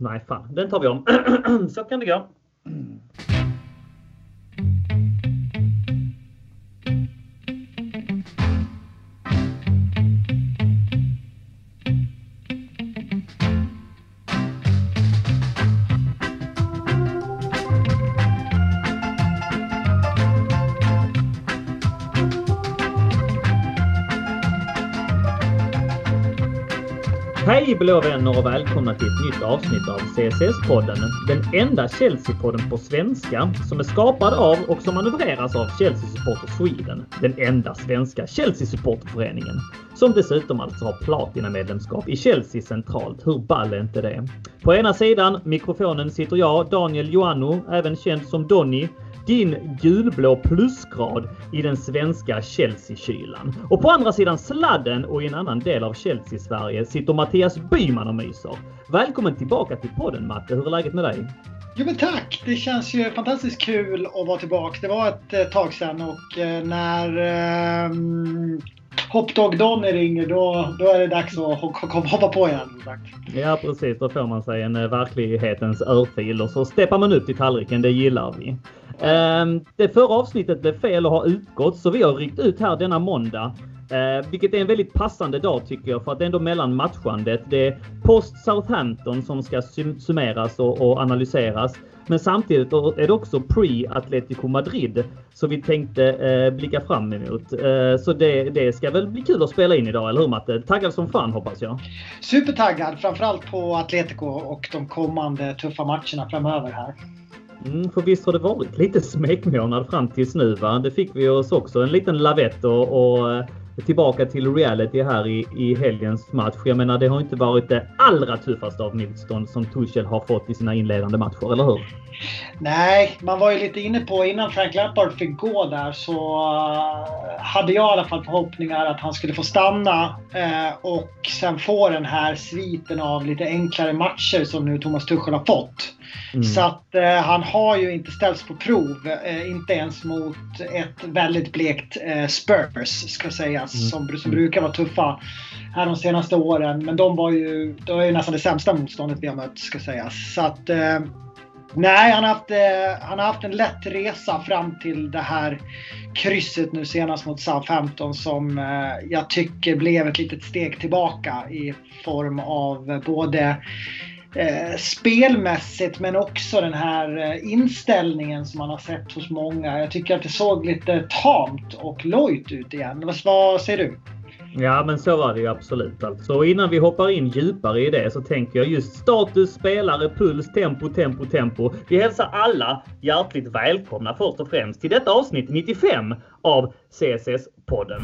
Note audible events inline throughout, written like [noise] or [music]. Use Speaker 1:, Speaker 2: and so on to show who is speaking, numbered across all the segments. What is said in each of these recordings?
Speaker 1: nej fan, den tar vi om. [clears throat] Så kan det gå. Hej blå vänner och välkomna till ett nytt avsnitt av CSS-podden. Den enda Chelsea-podden på svenska som är skapad av och som manövreras av Chelsea Supporter Sweden. Den enda svenska Chelsea-supporterföreningen. Som dessutom alltså har platinamedlemskap i Chelsea centralt. Hur ball är inte det? På ena sidan mikrofonen sitter jag, Daniel Joanno, även känd som Donny din gulblå plusgrad i den svenska Chelsea-kylan. Och på andra sidan sladden och i en annan del av Chelsea-Sverige sitter Mattias Byman och myser. Välkommen tillbaka till podden Matte. Hur är läget med dig?
Speaker 2: Jo men tack! Det känns ju fantastiskt kul att vara tillbaka. Det var ett eh, tag sedan och eh, när eh, Hopdog Donny ringer då, då är det dags att hoppa på igen.
Speaker 1: Ja precis, då får man sig en eh, verklighetens örfil och så steppar man upp till tallriken. Det gillar vi. Ehm, det förra avsnittet blev fel och har utgått så vi har ryckt ut här denna måndag. Eh, vilket är en väldigt passande dag tycker jag för att det är ändå mellan matchandet. Det är post Southampton som ska summeras och, och, analyseras. Men samtidigt är det också pre Atletico Madrid. som vi tänkte eh, blicka fram emot. Eh, så det, det ska väl bli kul att spela in idag, eller hur Matte? Taggad som fan hoppas jag.
Speaker 2: Supertaggad, framförallt på Atletico och de kommande tuffa matcherna framöver här.
Speaker 1: Mm, för visst har det varit lite smekmånad fram tills nu va? Det fick vi oss också en liten lavett och, och eh, tillbaka till reality här i, i helgens match. Jag menar, det har inte varit det allra tuffaste av motstånd som Tuchel har fått i sina inledande matcher, eller hur?
Speaker 2: Nej, man var ju lite inne på innan Frank Lampard fick gå där så eh, hade jag i alla fall förhoppningar att han skulle få stanna eh, och sen få den här sviten av lite enklare matcher som nu Thomas Tuchel har fått. Mm. Så att uh, han har ju inte ställts på prov, inte ens mot ett väldigt blekt Spurs ska sägas, mm. som, som brukar vara tuffa här de senaste åren. Men de var ju, det var ju nästan det sämsta motståndet vi har mött ska sägas. Så att Nej, han har, haft, eh, han har haft en lätt resa fram till det här krysset nu senast mot Southampton som eh, jag tycker blev ett litet steg tillbaka i form av både eh, spelmässigt men också den här eh, inställningen som man har sett hos många. Jag tycker att det såg lite tamt och lojt ut igen. Vad, säger du?
Speaker 1: Ja, men så var det ju absolut. Alltså. Innan vi hoppar in djupare i det så tänker jag just status, spelare, puls, tempo, tempo, tempo. Vi hälsar alla hjärtligt välkomna först och främst till detta avsnitt 95 av CSS-podden.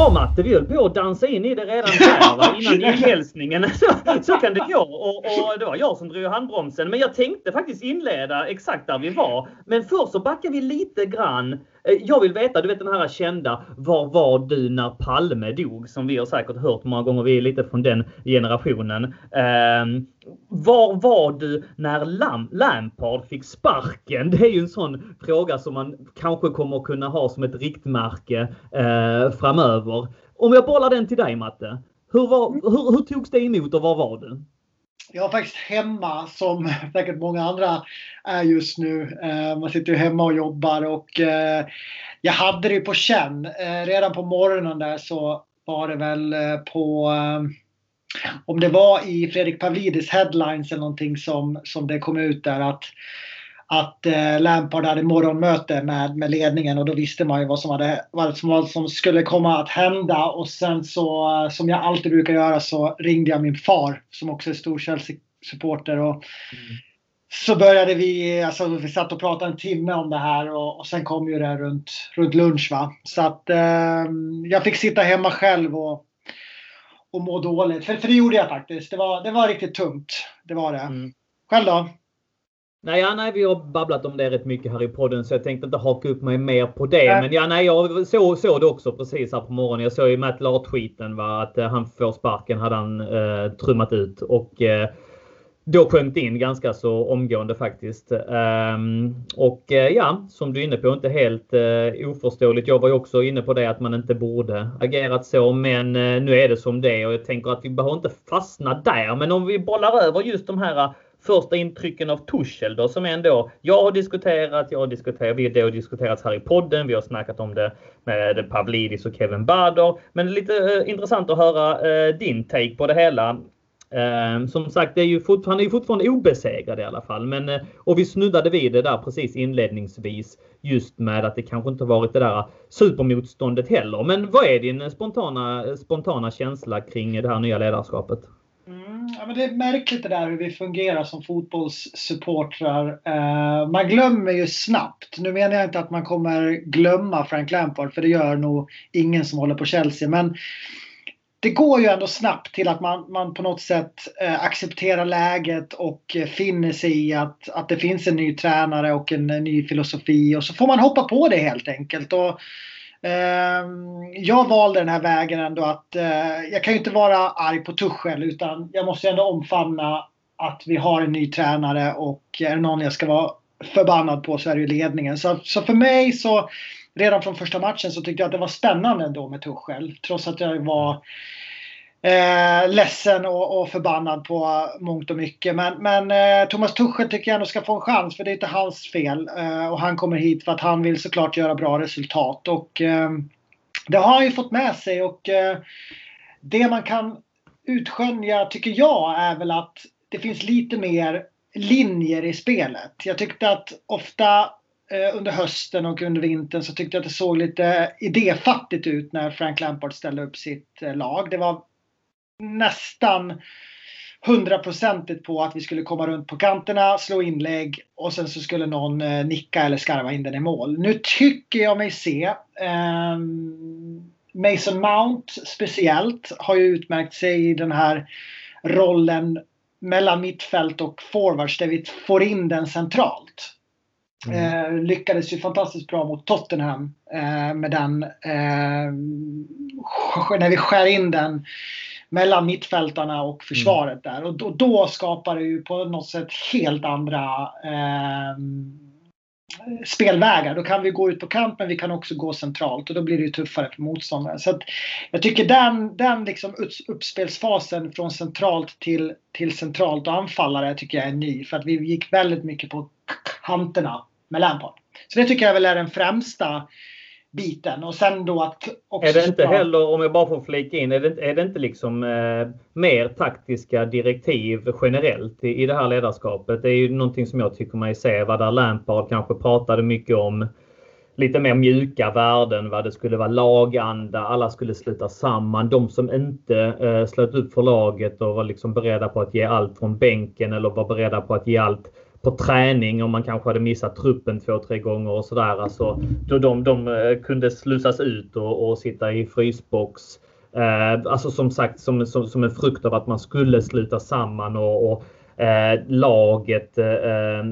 Speaker 1: Bra Matte, vi höll på att dansa in i det redan där va? innan julhälsningen. [laughs] Så, så kan det gå. Och, och, det var jag som drog handbromsen. Men jag tänkte faktiskt inleda exakt där vi var. Men först så backar vi lite grann. Eh, jag vill veta, du vet den här kända Var var du när Palme dog? Som vi har säkert hört många gånger. Vi är lite från den generationen. Eh, var var du när Lam Lampard fick sparken? Det är ju en sån fråga som man kanske kommer kunna ha som ett riktmärke eh, framöver. Om jag bollar den till dig Matte. Hur, var, hur, hur togs det emot och var var du?
Speaker 2: Jag var faktiskt hemma som [laughs] säkert många andra är just nu. Eh, man sitter ju hemma och jobbar och eh, jag hade det på känn. Eh, redan på morgonen där så var det väl på om det var i Fredrik Pavlidis headlines eller någonting som, som det kom ut där att, att eh, Lampard hade morgonmöte med, med ledningen och då visste man ju vad som, hade, vad som, vad som skulle komma att hända och sen så som jag alltid brukar göra så ringde jag min far som också är stor Chelsea-supporter och mm. så började vi, alltså vi satt och pratade en timme om det här och, och sen kom ju det runt, runt lunch va. Så att eh, jag fick sitta hemma själv och och må dåligt. För, för det gjorde jag faktiskt. Det var, det var riktigt tungt. Det var det. Mm. Själv då?
Speaker 1: Nej, ja, nej, vi har babblat om det rätt mycket här i podden så jag tänkte inte haka upp mig mer på det. Nej. Men ja, nej, jag såg, såg det också precis här på morgonen. Jag såg ju Matt Lahr-tweeten att uh, han får sparken hade han uh, trummat ut. Och uh, då sjönk in ganska så omgående faktiskt. Um, och uh, ja, som du är inne på, inte helt uh, oförståeligt. Jag var ju också inne på det att man inte borde agerat så, men uh, nu är det som det är och jag tänker att vi behöver inte fastna där. Men om vi bollar över just de här första intrycken av Tuchel då som ändå jag har diskuterat, jag har diskuterat, vi har diskuterats här i podden, vi har snackat om det med Pavlidis och Kevin Bader. Men lite eh, intressant att höra eh, din take på det hela. Eh, som sagt, det är ju han är ju fortfarande obesegrad i alla fall. Men, eh, och vi snuddade vid det där precis inledningsvis. Just med att det kanske inte varit det där supermotståndet heller. Men vad är din eh, spontana, eh, spontana känsla kring det här nya ledarskapet?
Speaker 2: Mm, ja, men det är märkligt det där hur vi fungerar som fotbollssupportrar. Uh, man glömmer ju snabbt. Nu menar jag inte att man kommer glömma Frank Lampard för det gör nog ingen som håller på Chelsea. Men det går ju ändå snabbt till att man, man på något sätt uh, accepterar läget och uh, finner sig i att, att det finns en ny tränare och en ny filosofi. Och så får man hoppa på det helt enkelt. Och, Ehm, jag valde den här vägen ändå att eh, jag kan ju inte vara arg på Tuchel utan jag måste ändå omfamna att vi har en ny tränare och är det någon jag ska vara förbannad på så är det ju ledningen. Så, så för mig så redan från första matchen så tyckte jag att det var spännande ändå med Tuchel. Trots att jag var eh, ledsen och, och, förbannad på mångt och mycket. Men, men eh, Thomas Tuchel tycker jag ändå ska få en chans för det är inte hans fel. Eh, och han kommer hit för att han vill såklart göra bra resultat. Och eh, det har han ju fått med sig och eh, det man kan utskönja tycker jag är väl att det finns lite mer linjer i spelet. Jag tyckte att ofta eh, under hösten och under vintern så tyckte jag att det såg lite idéfattigt ut när Frank Lampard ställde upp sitt eh, lag. Det var nästan hundraprocentigt på att vi skulle komma runt på kanterna, slå inlägg och sen så skulle någon eh, nicka eller skarva in den i mål. Nu tycker jag mig se eh, Mason Mount speciellt har ju utmärkt sig i den här rollen mellan mittfält och forwards där vi får in den centralt. Mm. Eh, lyckades ju fantastiskt bra mot Tottenham eh, med den eh, när vi skär in den mellan mittfältarna och försvaret mm. där. Och då, då, skapar det ju på något sätt helt andra eh, spelvägar. Då kan vi gå ut på kant men vi kan också gå centralt och då blir det ju tuffare för motståndaren. Så jag tycker den, den liksom uppspelsfasen från centralt till, till centralt och anfallare tycker jag är ny. För att vi gick väldigt mycket på kanterna med Lampard. Så det tycker jag väl är den främsta biten. Och sen då att.
Speaker 1: Är det inte heller, om jag bara får flika in, är det, är det inte liksom eh, mer taktiska direktiv generellt i, i det här ledarskapet? Det är ju någonting som jag tycker mig se vad där Lampard kanske pratade mycket om lite mer mjuka värden, vad det skulle vara laganda, alla skulle sluta samman. De som inte eh, slöt upp för laget och var liksom beredda på att ge allt från bänken eller var beredda på att ge allt på träning om man kanske hade missat truppen två, tre gånger och sådär. Alltså, då de, de eh, kunde slussas ut och, och sitta i frysbox. Eh, alltså som sagt som, som, som, en frukt av att man skulle sluta samman och, och eh, laget eh, eh,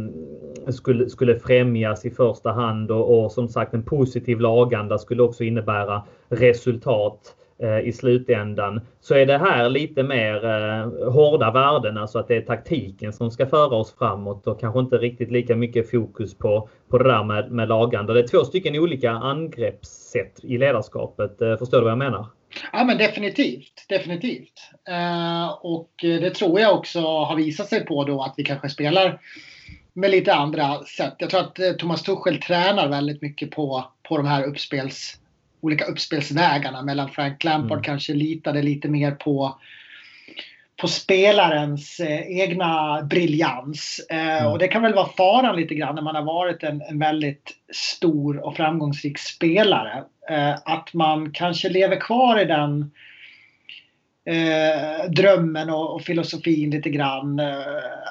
Speaker 1: skulle, skulle främjas i första hand och, och som sagt en positiv laganda skulle också innebära resultat. Eh, I slutändan så är det här lite mer eh, hårda värden, alltså att det är taktiken som ska föra oss framåt och kanske inte riktigt lika mycket fokus på, på det där med, med lagande. Det är två stycken olika angreppssätt i ledarskapet. Eh, förstår du vad jag menar?
Speaker 2: Ja men definitivt, definitivt. Eh, och det tror jag också har visat sig på då att vi kanske spelar med lite andra sätt. Jag tror att eh, Thomas Tuchel tränar väldigt mycket på, på de här uppspels olika uppspelsvägarna mellan Frank Lampard mm. kanske litade lite mer på på spelarens eh, egna briljans. Eh, mm. Och det kan väl vara faran lite grann när man har varit en, en väldigt stor och framgångsrik spelare. Eh, att man kanske lever kvar i den eh, drömmen och, och, filosofin lite grann. Eh,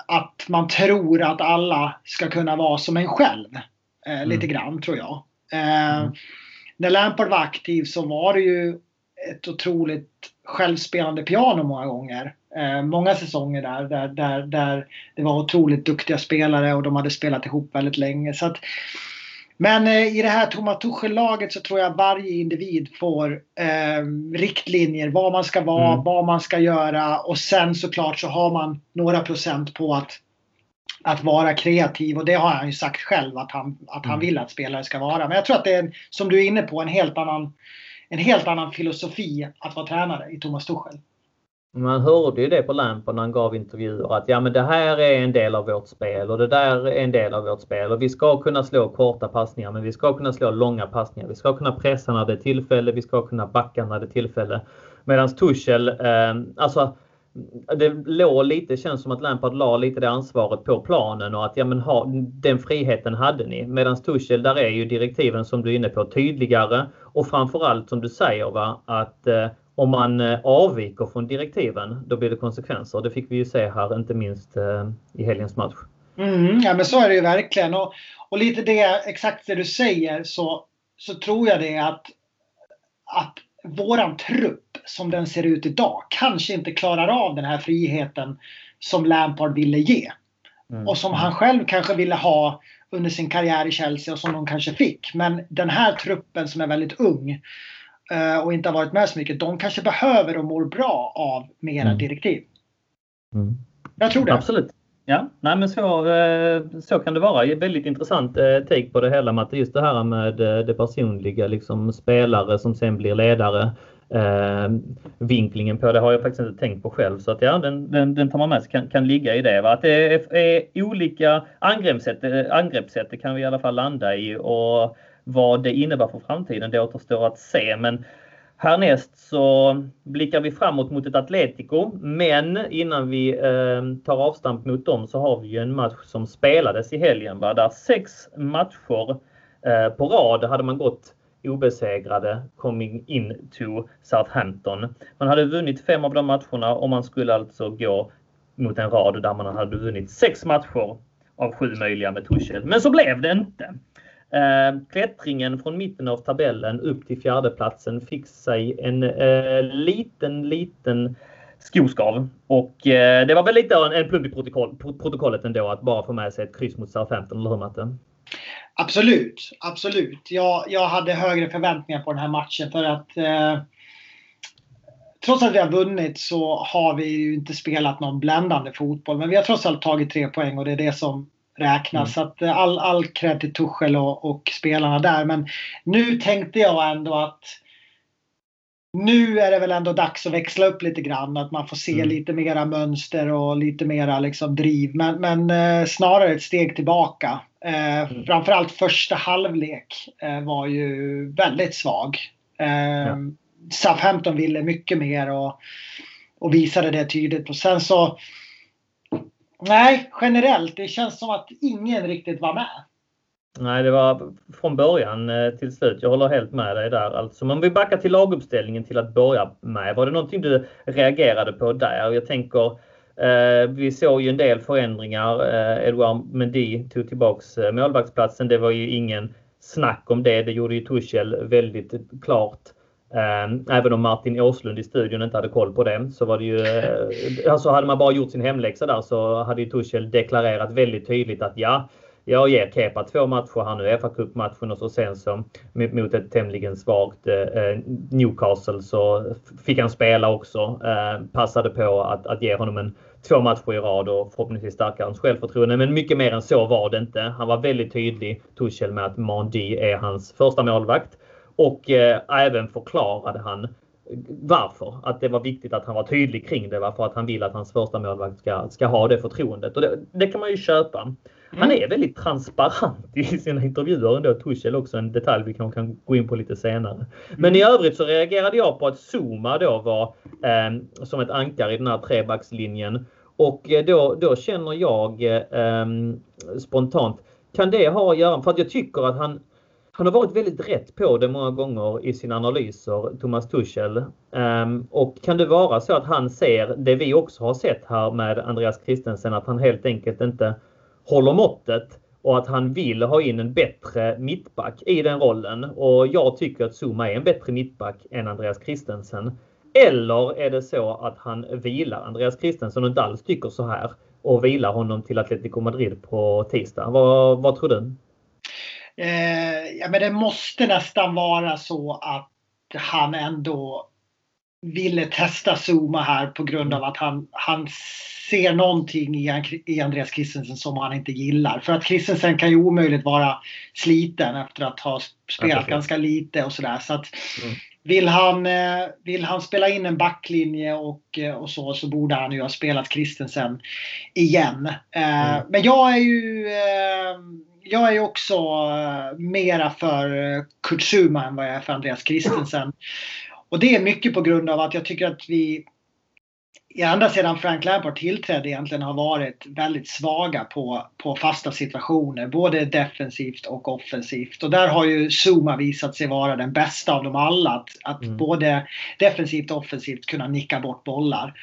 Speaker 2: att man tror att alla ska kunna vara som en själv. Eh, mm. Lite grann tror jag. Mm när Lampard var aktiv så var det ju ett otroligt självspelande piano många gånger. Eh, många säsonger där, där, där, där det var otroligt duktiga spelare och de hade spelat ihop väldigt länge. Så att Men eh, i det här Thomas Tuchel-laget så tror jag varje individ får eh, riktlinjer vad man ska vara, mm. vad man ska göra och sen såklart så har man några procent på att, att vara kreativ och det har han ju sagt själv att han, att han mm. vill att spelare ska vara. Men jag tror att det är, som du är inne på, en helt annan, en helt annan filosofi att vara tränare i Thomas Tuchel.
Speaker 1: Man hörde ju det på Lampard när han gav intervjuer att ja men det här är en del av vårt spel och det där är en del av vårt spel och vi ska kunna slå korta passningar men vi ska kunna slå långa passningar. Vi ska kunna pressa när det är tillfälle, vi ska kunna backa när det är tillfälle. Medan Tuchel, eh, alltså det låg lite, känns som att Lampard la lite det ansvaret på planen och att ja men ha, den friheten hade ni. Medan Tuchel, där är ju direktiven som du är inne på tydligare och framförallt som du säger va att eh, om man eh, avviker från direktiven, då blir det konsekvenser. Det fick vi ju se här, inte minst eh, i helgens match.
Speaker 2: Mm, ja men så är det ju verkligen. Och, och lite det, exakt det du säger, så, så tror jag det att, att våran trupp som den ser ut idag kanske inte klarar av den här friheten som Lampard ville ge. Mm. Och som han själv kanske ville ha under sin karriär i Chelsea och som de kanske fick. Men den här truppen som är väldigt ung Eh, och inte har varit med så mycket, de kanske behöver och mår bra av mera mm. direktiv. Mm. Jag tror det.
Speaker 1: Absolut. Ja, nej men så, eh, så kan det vara. Väldigt intressant eh, take på det hela Matte. Just det här med det personliga, liksom spelare som sen blir ledare. Eh, vinklingen på det har jag faktiskt inte tänkt på själv. Så att ja, den, den, den tar man med sig, kan, kan ligga i det. Va? Att det är, är olika angreppssätt, eh, angreppssätt, det kan vi i alla fall landa i. Och vad det innebär för framtiden, det återstår att se. Men härnäst så blickar vi framåt mot ett Atletico. Men innan vi eh, tar avstamp mot dem så har vi ju en match som spelades i helgen. Va? Där sex matcher eh, på rad hade man gått obesegrade coming in to Southampton. Man hade vunnit fem av de matcherna och man skulle alltså gå mot en rad där man hade vunnit sex matcher av sju möjliga med Tuchel. Men så blev det inte. Eh, klättringen från mitten av tabellen upp till fjärdeplatsen fick sig en eh, liten, liten skoskav. Och eh, det var väl lite en, en plump i protokoll, protokollet ändå att bara få med sig ett kryss mot Southampton, eller hur Matte?
Speaker 2: Absolut, absolut. Jag, jag hade högre förväntningar på den här matchen för att eh, trots att vi har vunnit så har vi ju inte spelat någon bländande fotboll. Men vi har trots allt tagit tre poäng och det är det som räknas. Mm. Så eh, all, all cred till Tuchel och, och, spelarna där. Men nu tänkte jag ändå att nu är det väl ändå dags att växla upp lite grann. Att man får se mm. lite mera mönster och lite mera liksom driv. Men, men eh, snarare ett steg tillbaka. Eh, mm. Framförallt första halvlek eh, var ju väldigt svag. Eh, ja. Southampton ville mycket mer och, och visade det tydligt. Och sen så Nej, generellt. Det känns som att ingen riktigt var med.
Speaker 1: Nej, det var från början eh, till slut. Jag håller helt med dig där. Alltså, om vi backar till laguppställningen till att börja med. Var det någonting du reagerade på där? Jag tänker, eh, vi såg ju en del förändringar. Eh, Edouard Mendy tog tillbaks eh, målvaktsplatsen. Det var ju ingen snack om det. Det gjorde ju Tuchel väldigt klart. Eh, även om Martin Åslund i studion inte hade koll på det så var det ju, eh, alltså hade man bara gjort sin hemläxa där så hade ju Tuchel deklarerat väldigt tydligt att ja, jag ger Kepa två matcher här nu, fa Cup-matchen och så sen så mot ett tämligen svagt eh, eh Newcastle så fick han spela också. Eh, passade på att, att ge honom en två matcher i rad och förhoppningsvis stärka hans självförtroende. Men mycket mer än så var det inte. Han var väldigt tydlig, Tuchel, med att Mandy är hans första målvakt. Och eh, även förklarade han varför. Att det var viktigt att han var tydlig kring det. Varför att han vill att hans första målvakt ska, ska ha det förtroendet. Och det, det kan man ju köpa. Han mm. är väldigt transparent i sina intervjuer ändå. Tuchel också en detalj vi kanske kan gå in på lite senare. Men i övrigt så reagerade jag på att Zuma då var eh, som ett ankar i den här trebackslinjen. Och eh, då, då känner jag eh, spontant, kan det ha att göra, för att jag tycker att han han har varit väldigt rätt på det många gånger i sina analyser, Thomas Tuchel. Ehm, och kan det vara så att han ser det vi också har sett här med Andreas Christensen, att han helt enkelt inte håller måttet och att han vill ha in en bättre mittback i den rollen. Och jag tycker att Zuma är en bättre mittback än Andreas Christensen. Eller är det så att han vilar Andreas Christensen och inte alls tycker så här och vilar honom till Atletico Madrid på tisdag? Vad, vad tror du?
Speaker 2: Eh, ja, men det måste nästan vara så att han ändå ville testa Zuma här på grund av att han, han ser någonting i, i Andreas Christensen som han inte gillar. För att Christensen kan ju omöjligt vara sliten efter att ha spelat okay. ganska lite och sådär. Så att mm. vill, han, eh, vill han spela in en backlinje och, eh, och så, så borde han ju ha spelat Christensen igen. Eh, mm. Men jag är ju jag är också mera för Kurt Zuma än vad jag är för Andreas Christensen. Och det är mycket på grund av att jag tycker att vi ända sedan Frank Lampard tillträdde egentligen har varit väldigt svaga på, på fasta situationer. Både defensivt och offensivt. Och där har ju Zuma visat sig vara den bästa av dem alla. Att, att mm. både defensivt och offensivt kunna nicka bort bollar.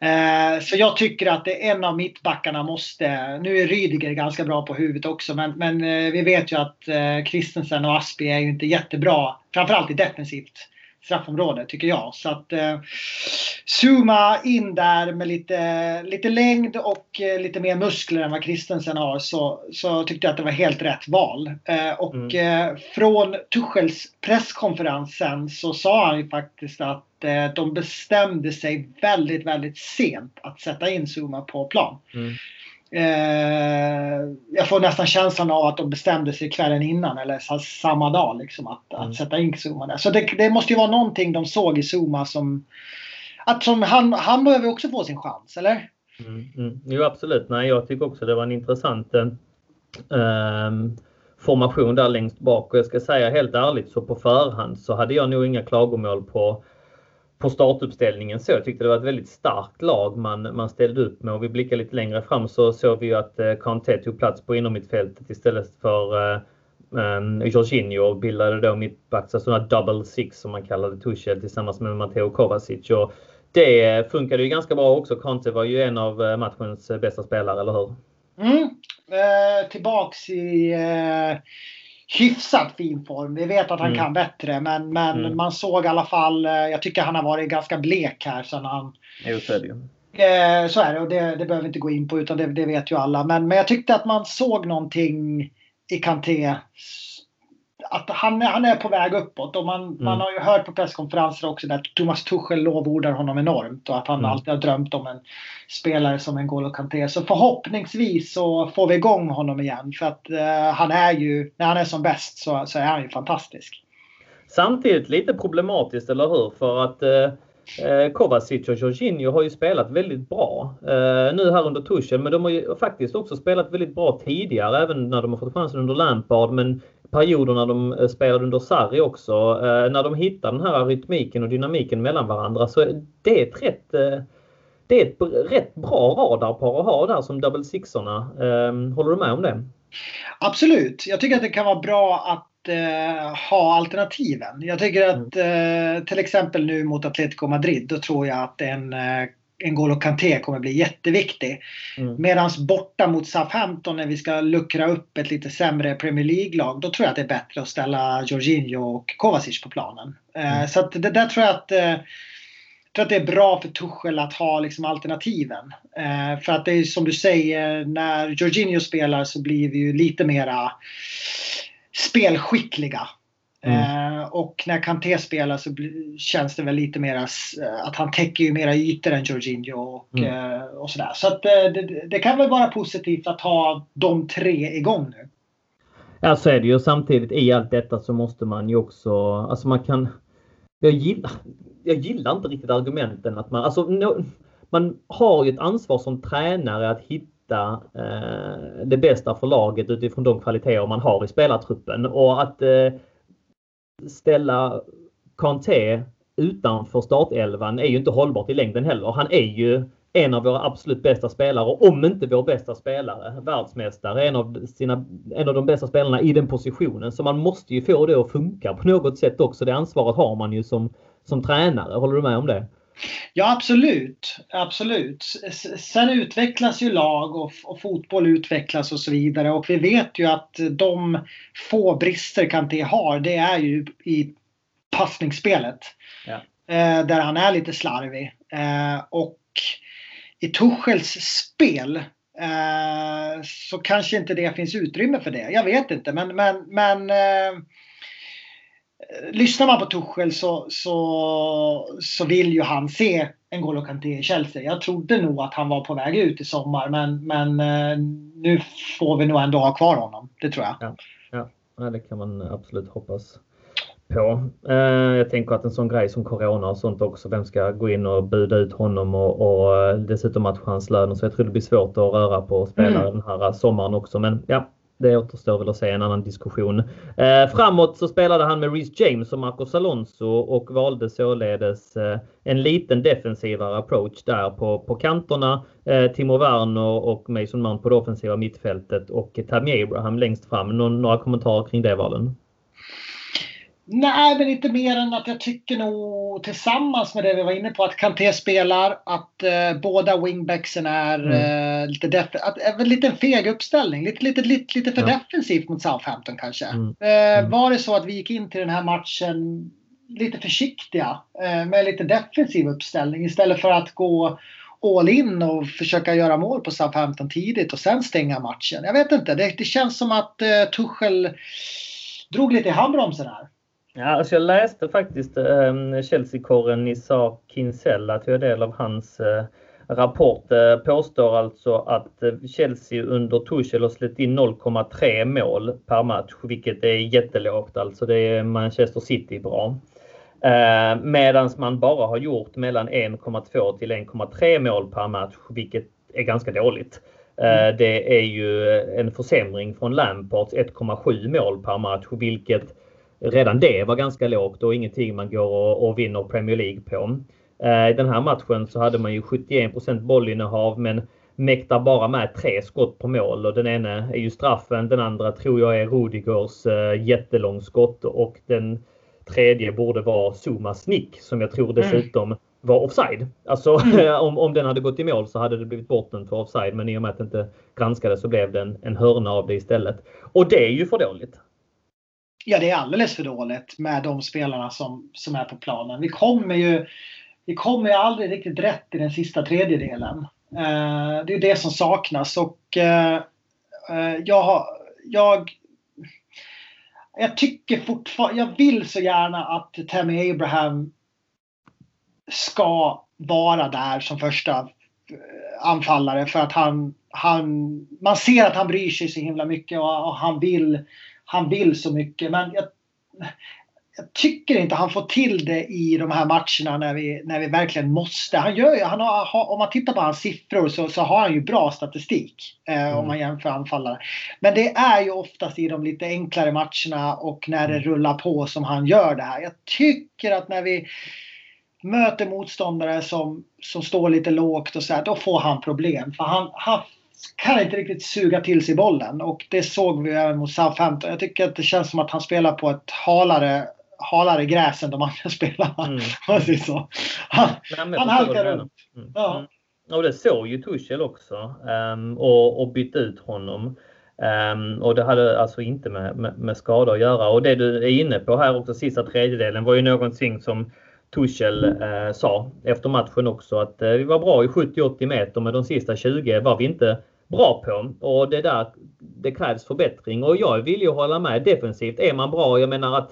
Speaker 2: Eh, så jag tycker att det en av mittbackarna måste, nu är Rydiger ganska bra på huvudet också men, men eh, vi vet ju att eh, Christensen och Aspi är ju inte jättebra, framförallt i defensivt straffområde tycker jag. Så att eh, zooma in där med lite, lite längd och eh, lite mer muskler än vad Christensen har så, så tyckte jag att det var helt rätt val. Eh, och mm. eh, från Tuchels presskonferensen så sa han ju faktiskt att eh, de bestämde sig väldigt, väldigt sent att sätta in Zuma på plan. Mm. Eh, jag får nästan känslan av att de bestämde sig kvällen innan eller samma dag liksom, att, mm. att sätta in Zuma där. Så det, det, måste ju vara någonting de såg i Zuma som... Att som han, han behöver också få sin chans, eller?
Speaker 1: Mm, mm. Jo absolut. Nej, jag tycker också det var en intressant eh, ehm, formation där längst bak. Och jag ska säga helt ärligt så på förhand så hade jag nog inga klagomål på på startuppställningen så. Jag tyckte det var ett väldigt starkt lag man, man ställde upp med Om vi blickar lite längre fram så såg vi ju att eh, Kanté tog plats på innermittfältet istället för eh, um, Jorginho och bildade då mittbacks, alltså double six som man kallade Tuchel tillsammans med Matteo Kovacic. Och det funkade ju ganska bra också. Kanté var ju en av eh, matchens eh, bästa spelare, eller hur?
Speaker 2: Mm. Eh, tillbaks i eh hyfsat fin form. Vi vet att han mm. kan bättre men, men mm. man såg i alla fall, eh, jag tycker han har varit ganska blek här sen han...
Speaker 1: Jo, så är det ju.
Speaker 2: Eh, så är det och det, det behöver vi inte gå in på utan det, det, vet ju alla. Men, men jag tyckte att man såg någonting i Kanté att han, han är på väg uppåt. Och man, mm. man har ju hört på presskonferenser också där Thomas Tuchel lovordar honom enormt och att han mm. alltid har drömt om en spelare som N'Golo Kanté. Så förhoppningsvis så får vi igång honom igen. För att uh, han är ju, när han är som bäst så, så är han ju fantastisk.
Speaker 1: Samtidigt lite problematiskt, eller hur? För att uh... Kovacic och Jorginho har ju spelat väldigt bra eh, nu här under tuschen men de har ju faktiskt också spelat väldigt bra tidigare även när de har fått chansen under Lampard men perioder när de eh, spelade under Sarri också. Eh, när de hittar den här rytmiken och dynamiken mellan varandra så det är ett rätt eh, det är ett rätt bra radarpar att ha där som double sixorna. Ehm, håller du med om det?
Speaker 2: Absolut. Jag tycker att det kan vara bra att eh, ha alternativen. Jag tycker att mm. eh, till exempel nu mot Atletico Madrid, då tror jag att en eh, N'Golo Kanté kommer bli jätteviktig. Mm. Medan borta mot Southampton när vi ska luckra upp ett lite sämre Premier League-lag, då tror jag att det är bättre att ställa Jorginho och Kovacic på planen. Eh, mm. så det där tror jag att eh, tror att det är bra för Tuchel att ha liksom alternativen. Eh, för att det är som du säger, när Jorginho spelar så blir vi ju lite mera spelskickliga. Mm. Eh, och när Kanté spelar så känns det väl lite mer att han täcker ju mera ytor än Jorginho och, mm. eh, och sådär. Så att, eh, det, det, kan väl vara positivt att ha de tre igång nu.
Speaker 1: Ja så är det ju. Samtidigt i allt detta så måste man ju också, alltså man kan jag gillar, jag gillar inte riktigt argumenten att man, alltså no, man har ju ett ansvar som tränare att hitta eh, det bästa för laget utifrån de kvaliteter man har i spelartruppen och att eh, ställa Kanté utanför startelvan är ju inte hållbart i längden heller. Han är ju en av våra absolut bästa spelare, om inte vår bästa spelare. Världsmästare, en av, sina, en av de bästa spelarna i den positionen. Så man måste ju få det att funka på något sätt också. Det ansvaret har man ju som, som tränare. Håller du med om det?
Speaker 2: Ja absolut, absolut. Sen utvecklas ju lag och, och, fotboll utvecklas och så vidare och vi vet ju att de få brister Kanté har det är ju i passningsspelet. Ja. Eh, där han är lite slarvig. Eh, och i Tuchels spel eh, så kanske inte det finns utrymme för det. Jag vet inte, men, men, men lyssnar man på Tuchel så, så, så vill ju han se en N'Golo Kanté i Chelsea. Jag trodde nog att han var på väg ut i sommar men, men eh, nu får vi nog ändå ha kvar honom. Det tror jag.
Speaker 1: Ja, ja. det kan man absolut hoppas på. Eh, jag tänker att en sån grej som Corona och sånt också, vem ska gå in och buda ut honom och, och eh, dessutom matcha hans lön. Så jag tror det blir svårt att röra på spelare mm. den här sommaren också. Men ja, det återstår väl att se en annan diskussion. Eh, framåt så spelade han med Reece James och Marcos Alonso och valde således eh, en liten defensivare approach där på, på kanterna. Eh, Timo Werner och Mason Mount på det offensiva mittfältet och Tammy Abraham längst fram. Någon, några kommentarer kring det valen?
Speaker 2: Nej, men inte mer än att jag tycker nog tillsammans med det vi var inne på att Kanté spelar, att eh, båda wingbacksen är mm. Eh, lite, def- att, eh, lite en feg uppställning. Lite, lite, lite, lite för ja. defensivt mot Southampton kanske. Mm. Eh, mm. var det så att vi gick in till den här matchen lite försiktiga eh, med lite defensiv uppställning istället för att gå all in och försöka göra mål på Southampton tidigt och sen stänga matchen. Jag vet inte, det, det känns som att eh, Tuchel drog lite i handbromsen här.
Speaker 1: Ja, alltså jag läste faktiskt eh, Chelsea-korren Nisa Kinsella, tog del av hans eh, rapport. Eh, påstår alltså att eh, Chelsea under Tuchel har släppt in 0,3 mål per match, vilket är jättelågt. Alltså det är Manchester City bra. Eh, Medan man bara har gjort mellan 1,2 till 1,3 mål per match, vilket är ganska dåligt. Mm. Det är ju en försämring från Lampards 1,7 mål per match, vilket redan det var ganska lågt och ingenting man går och, och vinner Premier League på. I den här matchen så hade man ju 71% bollinnehav men mäktar bara med tre skott på mål och den ena är ju straffen. Den andra tror jag är Rudigers jättelångskott och den tredje borde vara Zumas nick som jag tror mm. dessutom var offside. Alltså mm. [laughs] om, om den hade gått i mål så hade det blivit borten för offside men i och med att det inte granskades så blev det en, en hörna av det istället. Och det är ju för dåligt.
Speaker 2: Ja, det är alldeles för dåligt med de spelarna som, som är på planen. Vi kommer ju vi kommer ju aldrig riktigt rätt i den sista tredjedelen. Eh, det är det som saknas och eh, eh jag, jag, jag tycker fortfarande, jag vill så gärna att Tammy Abraham ska vara där som första eh, anfallare för att han, han man ser att han bryr sig så himla mycket och, och han vill han vill så mycket. Men jag, jag, tycker inte han får till det i de här matcherna när vi, när vi verkligen måste. Han gör han har, om man tittar på hans siffror så, så har han ju bra statistik eh, mm. om man jämför anfallare. Men det är ju oftast i de lite enklare matcherna och när det mm. rullar på som han gör det här. Jag tycker att när vi möter motståndare som, som står lite lågt och så här, då får han problem. För han, han kan inte riktigt suga till sig bollen och det såg vi även mot Southampton. Jag tycker att det känns som att han spelar på ett halare, halare gräs än de andra [laughs] spelarna. Mm. så. Han, han halkar runt.
Speaker 1: Mm. Ja. Mm. Och det såg ju Tuchel också um, och, och bytte ut honom. Um, och det hade alltså inte med, med, med skada att göra. Och det du är inne på här också, sista tredjedelen, var ju någonting som Tuchel eh, sa efter matchen också att eh, vi var bra i 70-80 meter men de sista 20 var vi inte bra på. Och det där, det krävs förbättring och jag vill ju hålla med defensivt. Är man bra, jag menar att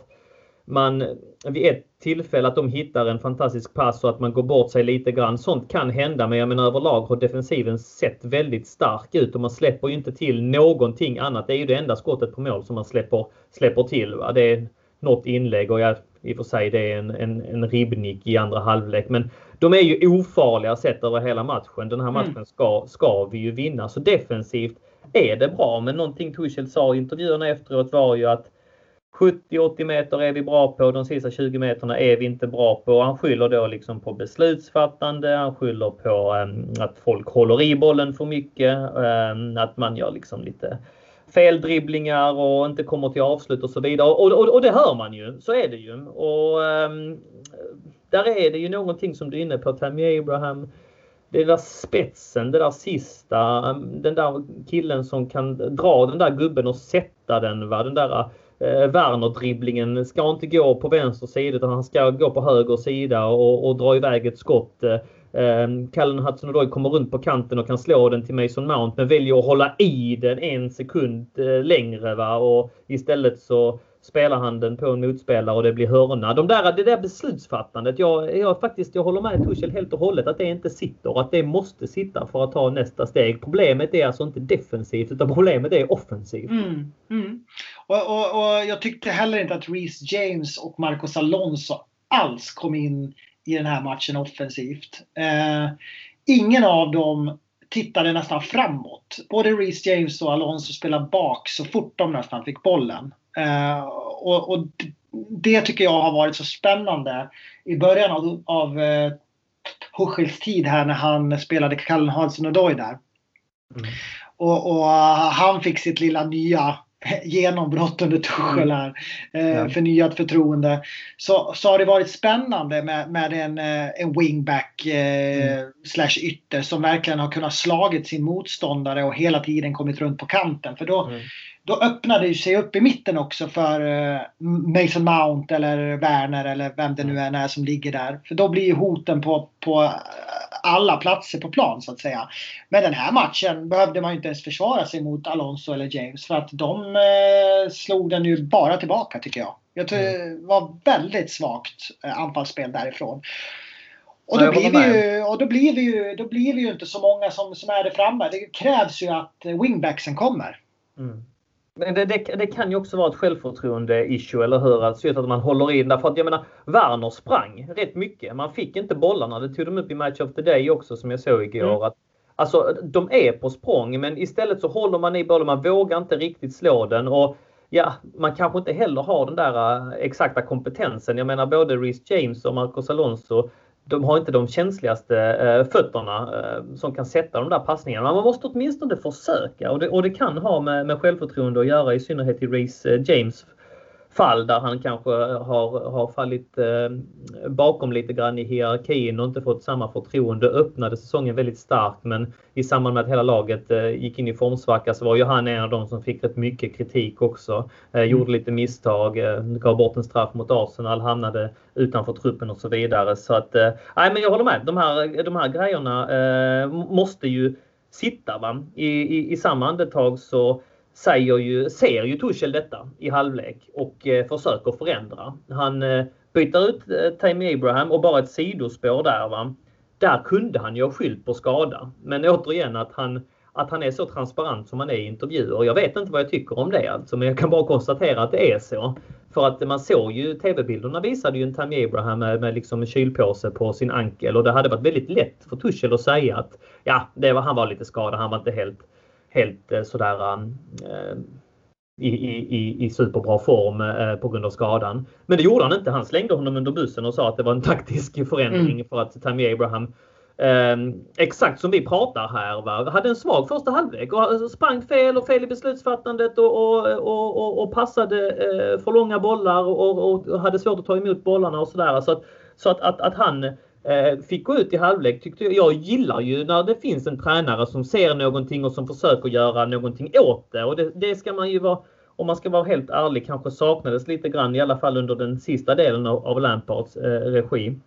Speaker 1: man vid ett tillfälle att de hittar en fantastisk pass och att man går bort sig lite grann. Sånt kan hända men jag menar överlag har defensiven sett väldigt stark ut och man släpper ju inte till någonting annat. Det är ju det enda skottet på mål som man släpper, släpper till. Va? Det är något inlägg och jag, i och för sig det är en, en, en ribbnick i andra halvlek. Men de är ju ofarliga sett över hela matchen. Den här mm. matchen mm. ska, ska vi ju vinna. Så defensivt är det bra. Men någonting Tuchel sa i intervjuerna efteråt var ju att 70-80 meter är vi bra på, de sista 20 meterna är vi inte bra på. Han skyller då liksom på beslutsfattande, han skyller på ehm, att folk håller i bollen för mycket, ehm, att man gör liksom lite feldribblingar och inte kommer till avslut och så vidare. Och, och, och det hör man ju, så är det ju. Och ehm, där är det ju någonting som du är inne på, Tammy Abraham. Det där spetsen, det där sista, den där killen som kan dra den där gubben och sätta den. Va? Den där eh, Werner-dribblingen ska inte gå på vänster sida utan han ska gå på höger sida och, och dra iväg ett skott. eh, ehm, Callen Hudson-Odoi kommer runt på kanten och kan slå den till Mason Mount men väljer att hålla i den en sekund eh, längre. Va? Och istället så spelarhanden på en motspelare och det blir hörna. De där, det där beslutsfattandet. Jag, jag, faktiskt, jag håller med Tuchel helt och hållet att det inte sitter. Att det måste sitta för att ta nästa steg. Problemet är alltså inte defensivt utan problemet är offensivt.
Speaker 2: Mm, mm. Och, och, och, jag tyckte heller inte att Reece James och Marcos Alonso alls kom in i den här matchen offensivt. Eh, ingen av dem tittade nästan framåt. Både Reece James och Alonso spelade bak så fort de nästan fick bollen. Eh, och, och, det tycker jag har varit så spännande i början av, av eh, Huschels tid här när han spelade Callen Hansen och Doy där. Mm. Och, och, han fick sitt lilla nya [laughs] genombrott under Tuchel här. Eh, ja. Förnyat förtroende. Så, så har det varit spännande med, med en, eh, en wingback eh, mm. slash ytter som verkligen har kunnat slagit sin motståndare och hela tiden kommit runt på kanten. För då, mm då öppnar det sig upp i mitten också för eh, Mason Mount eller Werner eller vem det nu än är som ligger där. För då blir hoten på, på alla platser på plan så att säga. Men den här matchen behövde man inte ens försvara sig mot Alonso eller James för att de eh, slog den ju bara tillbaka tycker jag. Jag tror mm. det var väldigt svagt eh, anfallsspel därifrån. Och då, blir vi ju, och då blir vi ju, då blir vi ju inte så många som, som är där framme. Det krävs ju att wingbacksen kommer. Mm.
Speaker 1: Men det, det, det, kan ju också vara ett självförtroende-issue, eller hur? Alltså att man håller in. Därför att jag menar, Werner sprang rätt mycket. Man fick inte bollarna. Det tog de upp i Match of the Day också som jag såg igår. Mm. Att, alltså, de är på språng men istället så håller man i bollen. Man vågar inte riktigt slå den. Och ja, man kanske inte heller har den där äh, exakta kompetensen. Jag menar både Reece James och Marcos Alonso de har inte de känsligaste eh, fötterna eh, som kan sätta de där passningarna. Man måste åtminstone försöka och det, och det kan ha med, med självförtroende att göra i synnerhet i Reece eh, James fall där han kanske har, har fallit eh, bakom lite grann i hierarkin och inte fått samma förtroende. Öppnade säsongen väldigt starkt men i samband med att hela laget eh, gick in i formsvacka så var ju han en av de som fick rätt mycket kritik också. Eh, mm. gjorde lite misstag, eh, gav bort en straff mot Arsenal, hamnade utanför truppen och så vidare. Så att, eh, nej men jag håller med. De här, de här grejerna eh, måste ju sitta. Va? I, i, I samma andetag så säger ju, ser ju Tuchel detta i halvlek och eh, försöker förändra. Han eh, byter ut eh, Tammy Abraham och bara ett sidospår där. Va? Där kunde han ju ha skyllt på skada. Men återigen att han, att han är så transparent som han är i intervjuer. Jag vet inte vad jag tycker om det alltså, men jag kan bara konstatera att det är så. För att man såg ju TV-bilderna visade ju en Tammy Abraham med, med liksom en kylpåse på sin ankel och det hade varit väldigt lätt för Tuchel att säga att ja, det var, han var lite skadad, han var inte helt helt eh, sådär eh, i, i, i superbra form eh, på grund av skadan. Men det gjorde han inte. Han slängde honom under bussen och sa att det var en taktisk [laughs] förändring mm. för att Tammy Abraham Eh, exakt som vi pratar här. Va? Hade en svag första halvlek och sprang fel och fel i beslutsfattandet och, och, och, och passade för långa bollar och, och, hade svårt att ta emot bollarna och sådär. Så, att, så att, att, att han Eh, fick gå ut i halvlek tyckte jag. Jag gillar ju när det finns en tränare som ser någonting och som försöker göra någonting åt det. Och det, det ska man ju vara, om man ska vara helt ärlig, kanske saknades lite grann i alla fall under den sista delen av, av Lampards eh, regi.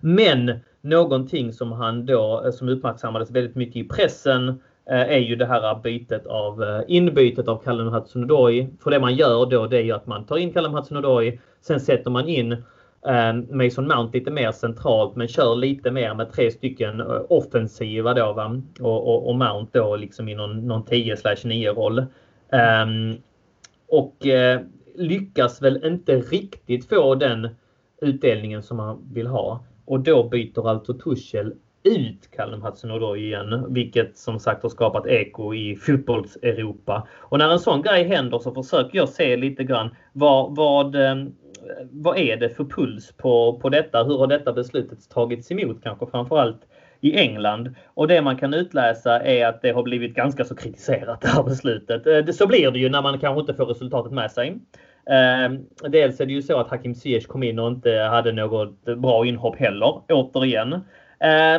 Speaker 1: Men någonting som han då, eh, som uppmärksammades väldigt mycket i pressen eh, är ju det här bytet av eh, inbytet av Callum Hudson-Odoi. För det man gör då det är ju att man tar in Callum Hudson-Odoi, sen sätter man in Ehm, Mason Mount lite mer centralt men kör lite mer med tre stycken eh, offensiva då va? Och, och, och Mount då liksom i någon, någon 10 9 roll. Um, och uh, lyckas väl inte riktigt få den utdelningen som man vill ha. Och då byter alltså Tuchel ut Callum hudson igen, vilket som sagt har skapat eko i fotbolls-Europa. Och när en sån grej händer så försöker jag se lite grann vad, vad vad är det för puls på, på detta? Hur har detta beslutet tagits emot kanske framförallt i England? Och det man kan utläsa är att det har blivit ganska så kritiserat det här beslutet. Eh, så blir det ju när man kanske inte får resultatet med sig. Eh, dels är det ju så att Hakim Ziyech kom in och inte hade något bra inhopp heller, återigen. Eh,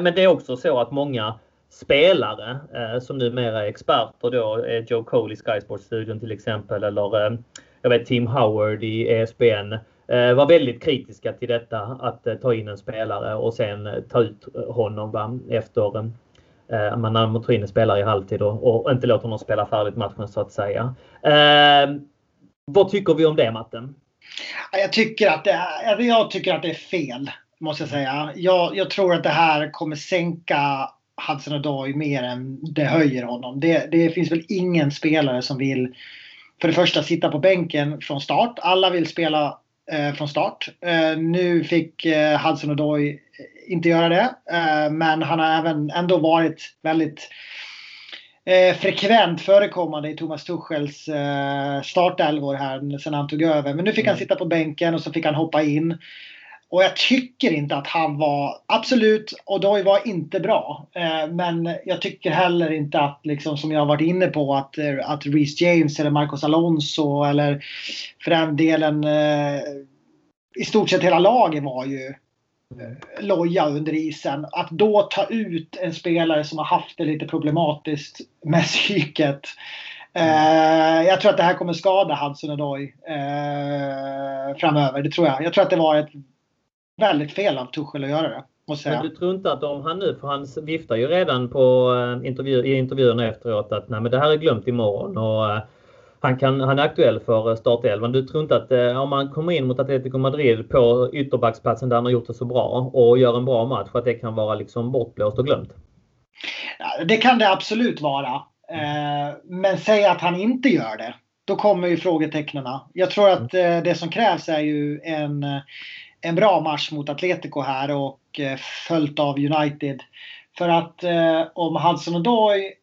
Speaker 1: men det är också så att många spelare eh, som numera är experter då, Joe Cole i Sky Sports-studion till exempel eller jag vet Tim Howard i ESPN Eh, var väldigt kritiska till detta att eh, ta in en spelare och sen eh, ta ut honom va, efter eh, man man tar in en spelare i halvtid och, och inte låter honom spela färdigt matchen så att säga. Eh, vad tycker vi om det Matten?
Speaker 2: Jag tycker att det är, jag tycker att det är fel. Måste jag säga. Jag, jag tror att det här kommer sänka Hudson Odoi mer än det höjer honom. Det, det finns väl ingen spelare som vill för det första sitta på bänken från start. Alla vill spela från start. Eh, nu fick eh, Hudson Odoi inte göra det. Eh, men han har även ändå varit väldigt eh, frekvent förekommande i Thomas Tuchels eh, startelvor här sen han tog över. Men nu fick mm. han sitta på bänken och så fick han hoppa in. Och jag tycker inte att han var, absolut, Odoi var inte bra. Eh, men jag tycker heller inte att, liksom, som jag har varit inne på, att, eh, att Reece James eller Marcos Alonso eller för den delen eh, i stort sett hela laget var ju eh, loja under isen. Att då ta ut en spelare som har haft det lite problematiskt med [laughs] psyket. Mm. jag tror att det här kommer skada Hudson Odoi eh, framöver. Det tror jag. Jag tror att det var ett väldigt fel av Tuchel att göra det.
Speaker 1: Men du tror inte att om han nu, för han viftar ju redan på eh, intervju, i intervjuerna efteråt att nej men det här är glömt imorgon och uh, han, kan, han är aktuell för startelvan. Du tror inte att om man kommer in mot Atletico Madrid på ytterbacksplatsen där han har gjort det så bra och gör en bra match, att det kan vara liksom bortblåst och glömt?
Speaker 2: Det kan det absolut vara. Uh, men säg att han inte gör det. Då kommer ju frågetecknen. Jag tror att det som krävs är ju en en bra match mot Atletico här och eh, följt av United. För att eh, om Hudson Odoi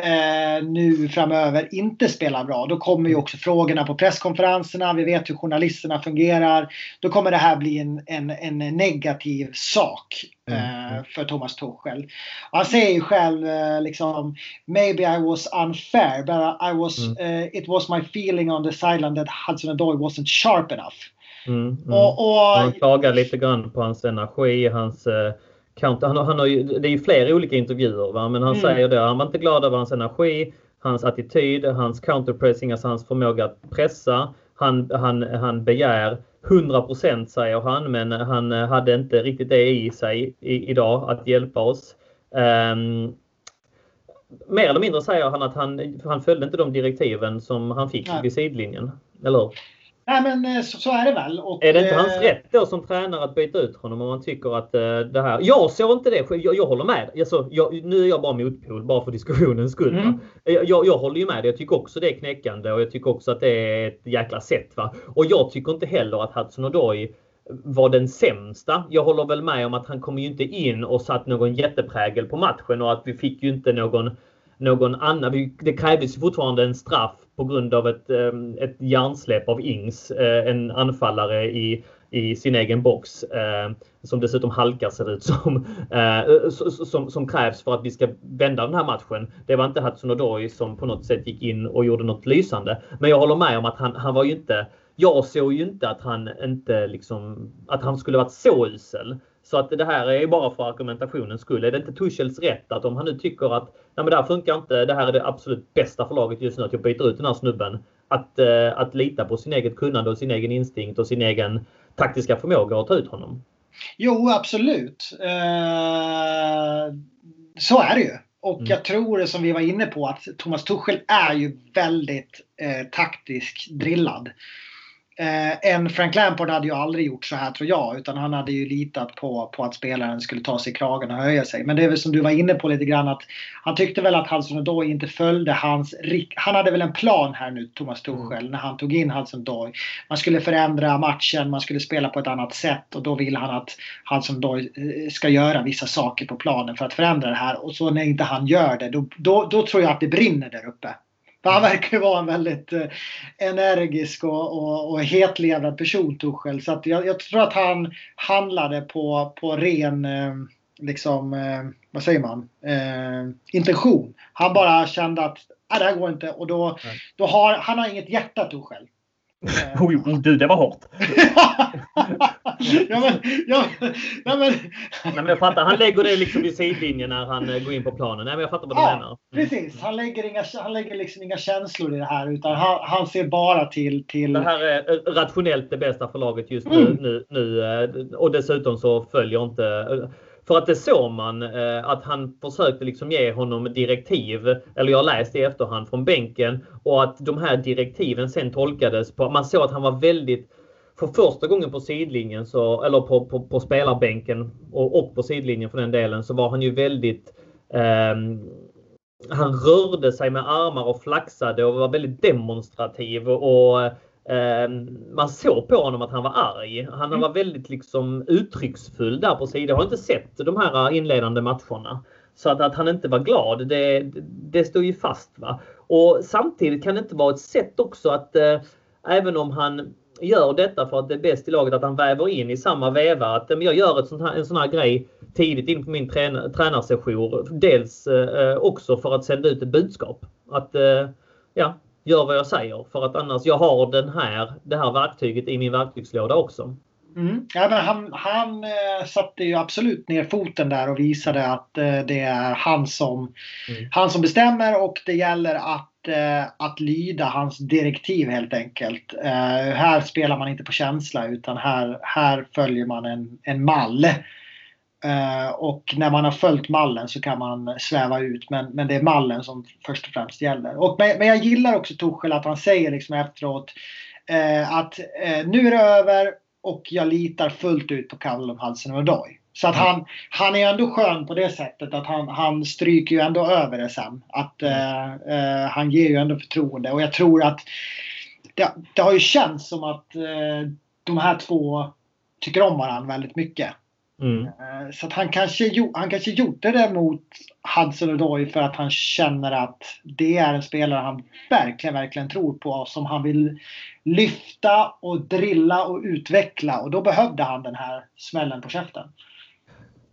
Speaker 2: eh, nu framöver inte spelar bra, då kommer ju också frågorna på presskonferenserna. Vi vet hur journalisterna fungerar. Då kommer det här bli en, en, en negativ sak eh, mm. för Thomas Tuchel. Och han säger ju själv liksom Maybe I was unfair, but I was, mm. uh, it was my feeling on the sideline that Hudson Odoi wasn't sharp enough.
Speaker 1: Mm, mm. Och, och, han klagar lite grann på hans energi, hans eh, counter. Han, han har ju, det är ju flera olika intervjuer, va? men han mm. säger det. Han var inte glad över hans energi, hans attityd, hans counterpressing, alltså hans förmåga att pressa. Han, han, han begär 100% säger han, men han hade inte riktigt det i sig i, idag att hjälpa oss. Um, mer eller mindre säger han att han, han följde inte de direktiven som han fick Nej. vid sidlinjen. Eller hur?
Speaker 2: Nej men eh, så, så, är det väl. Och,
Speaker 1: är det inte hans eh, rätt då som tränare att byta ut honom om man tycker att uh, det här... Jag såg inte det jag, jag håller med. Alltså, jag, nu är jag bara motpol bara för diskussionens skull. Mm. Jag, jag, håller ju med. Jag tycker också det är knäckande och jag tycker också att det är ett jäkla sätt. Va? Och jag tycker inte heller att Hudson Odoi var den sämsta. Jag håller väl med om att han kom ju inte in och satt någon jätteprägel på matchen och att vi fick ju inte någon någon annan. Det krävdes fortfarande en straff på grund av ett, eh, ett hjärnsläpp av Ings, eh, en anfallare i, i sin egen box. Eh, som dessutom halkar ser det ut som. [laughs] Som, som krävs för att vi ska vända den här matchen. Det var inte Hudson Odoi som på något sätt gick in och gjorde något lysande. Men jag håller med om att han, han var ju inte jag såg ju inte att han inte liksom, att han skulle varit så usel. Så att det här är bara för argumentationens skull. Är det inte Tuchels rätt att om han nu tycker att Nej, men det här funkar inte, det här är det absolut bästa för laget just nu, att jag byter ut den här snubben. Att, eh, att lita på sin eget kunnande och sin egen instinkt och sin egen taktiska förmåga att ta ut honom.
Speaker 2: Jo, absolut. Eh, så är det ju. Och mm. jag tror som vi var inne på att Thomas Tuchel är ju väldigt eh, taktiskt drillad. Eh, en Frank Lampard hade ju aldrig gjort så här tror jag. Utan han hade ju litat på, på att spelaren skulle ta sig i kragen och höja sig. Men det är väl som du var inne på lite grann att han tyckte väl att Hudson Odoi inte följde hans... Han hade väl en plan här nu, Thomas Tuchel, mm. när han tog in Hudson Odoi. Man skulle förändra matchen, man skulle spela på ett annat sätt och då vill han att Hudson Odoi eh, ska göra vissa saker på planen för att förändra det här. Och så när inte han gör det, då, då, då tror jag att det brinner där uppe. För [laughs] han verkar ju vara en väldigt eh, energisk och, och, och hetlevrad person, Tuchel. Så att jag, jag, tror att han handlade på, på ren, eh, liksom, eh, vad säger man, eh, intention. Han bara kände att ah, det här går inte och då, då har han har inget hjärta, Tuchel.
Speaker 1: Oh, du, det var hårt.
Speaker 2: ja, men, ja, nej, men...
Speaker 1: Nej, men jag fattar. Han lägger det liksom vid sidlinjen när han eh, går in på planen. Nej, men jag fattar vad du
Speaker 2: Ja,
Speaker 1: menar.
Speaker 2: precis. Han lägger, inga, han lägger liksom inga känslor i det här utan han, han ser bara till... till...
Speaker 1: Det här är eh, rationellt det bästa för laget just nu.
Speaker 2: Mm.
Speaker 1: nu, nu eh, och dessutom så följer inte... För att det såg man eh, att han försökte liksom ge honom direktiv, eller jag har läst det i efterhand från bänken och att de här direktiven sen tolkades på, man såg att han var väldigt för första gången på sidlinjen, så, eller på, på, på spelarbänken och, och på sidlinjen för den delen, så var han ju väldigt eh, han rörde sig med armar och flaxade och var väldigt demonstrativ och eh, man såg på honom att han var arg. Han
Speaker 2: Mm.
Speaker 1: var väldigt liksom uttrycksfull där på sidan. Jag har inte sett de här inledande matcherna. Så att, att han inte var glad, det, det står ju fast. Va? Och samtidigt kan det inte vara ett sätt också att eh, även om han gör detta för att det är bäst i laget att han väver in i samma veva att eh, jag gör ett här, en sån här grej tidigt in på min träna, tränarsession. Dels eh, också för att sända ut ett budskap. Att eh, ja, gör vad jag säger för att annars jag har den här, det här verktyget i min verktygslåda också.
Speaker 2: Mm. Ja, men han han eh, satte ju absolut ner foten där och visade att eh, det är han som,
Speaker 1: Mm.
Speaker 2: han som bestämmer och det gäller att, eh, att lyda hans direktiv helt enkelt. Eh, här spelar man inte på känsla utan här, här följer man en, en mall. Eh, och när man har följt mallen så kan man sväva ut men, men det är mallen som först och främst gäller. Och, men, men jag gillar också Tuchel att han säger liksom efteråt eh, att eh, nu är det över och jag litar fullt ut på Callum Hudson-Odoi. Så att han, han är ändå skön på det sättet att han, han stryker ju ändå över det sen. Att eh, han ger ju ändå förtroende och jag tror att det, det har ju känts som att de här två tycker om varandra väldigt mycket.
Speaker 1: Mm.
Speaker 2: Eh, Så att han kanske, han kanske gjorde det mot Hudson Odoi för att han känner att det är en spelare han verkligen, verkligen tror på som han vill lyfta och drilla och utveckla och då behövde han den här smällen på käften.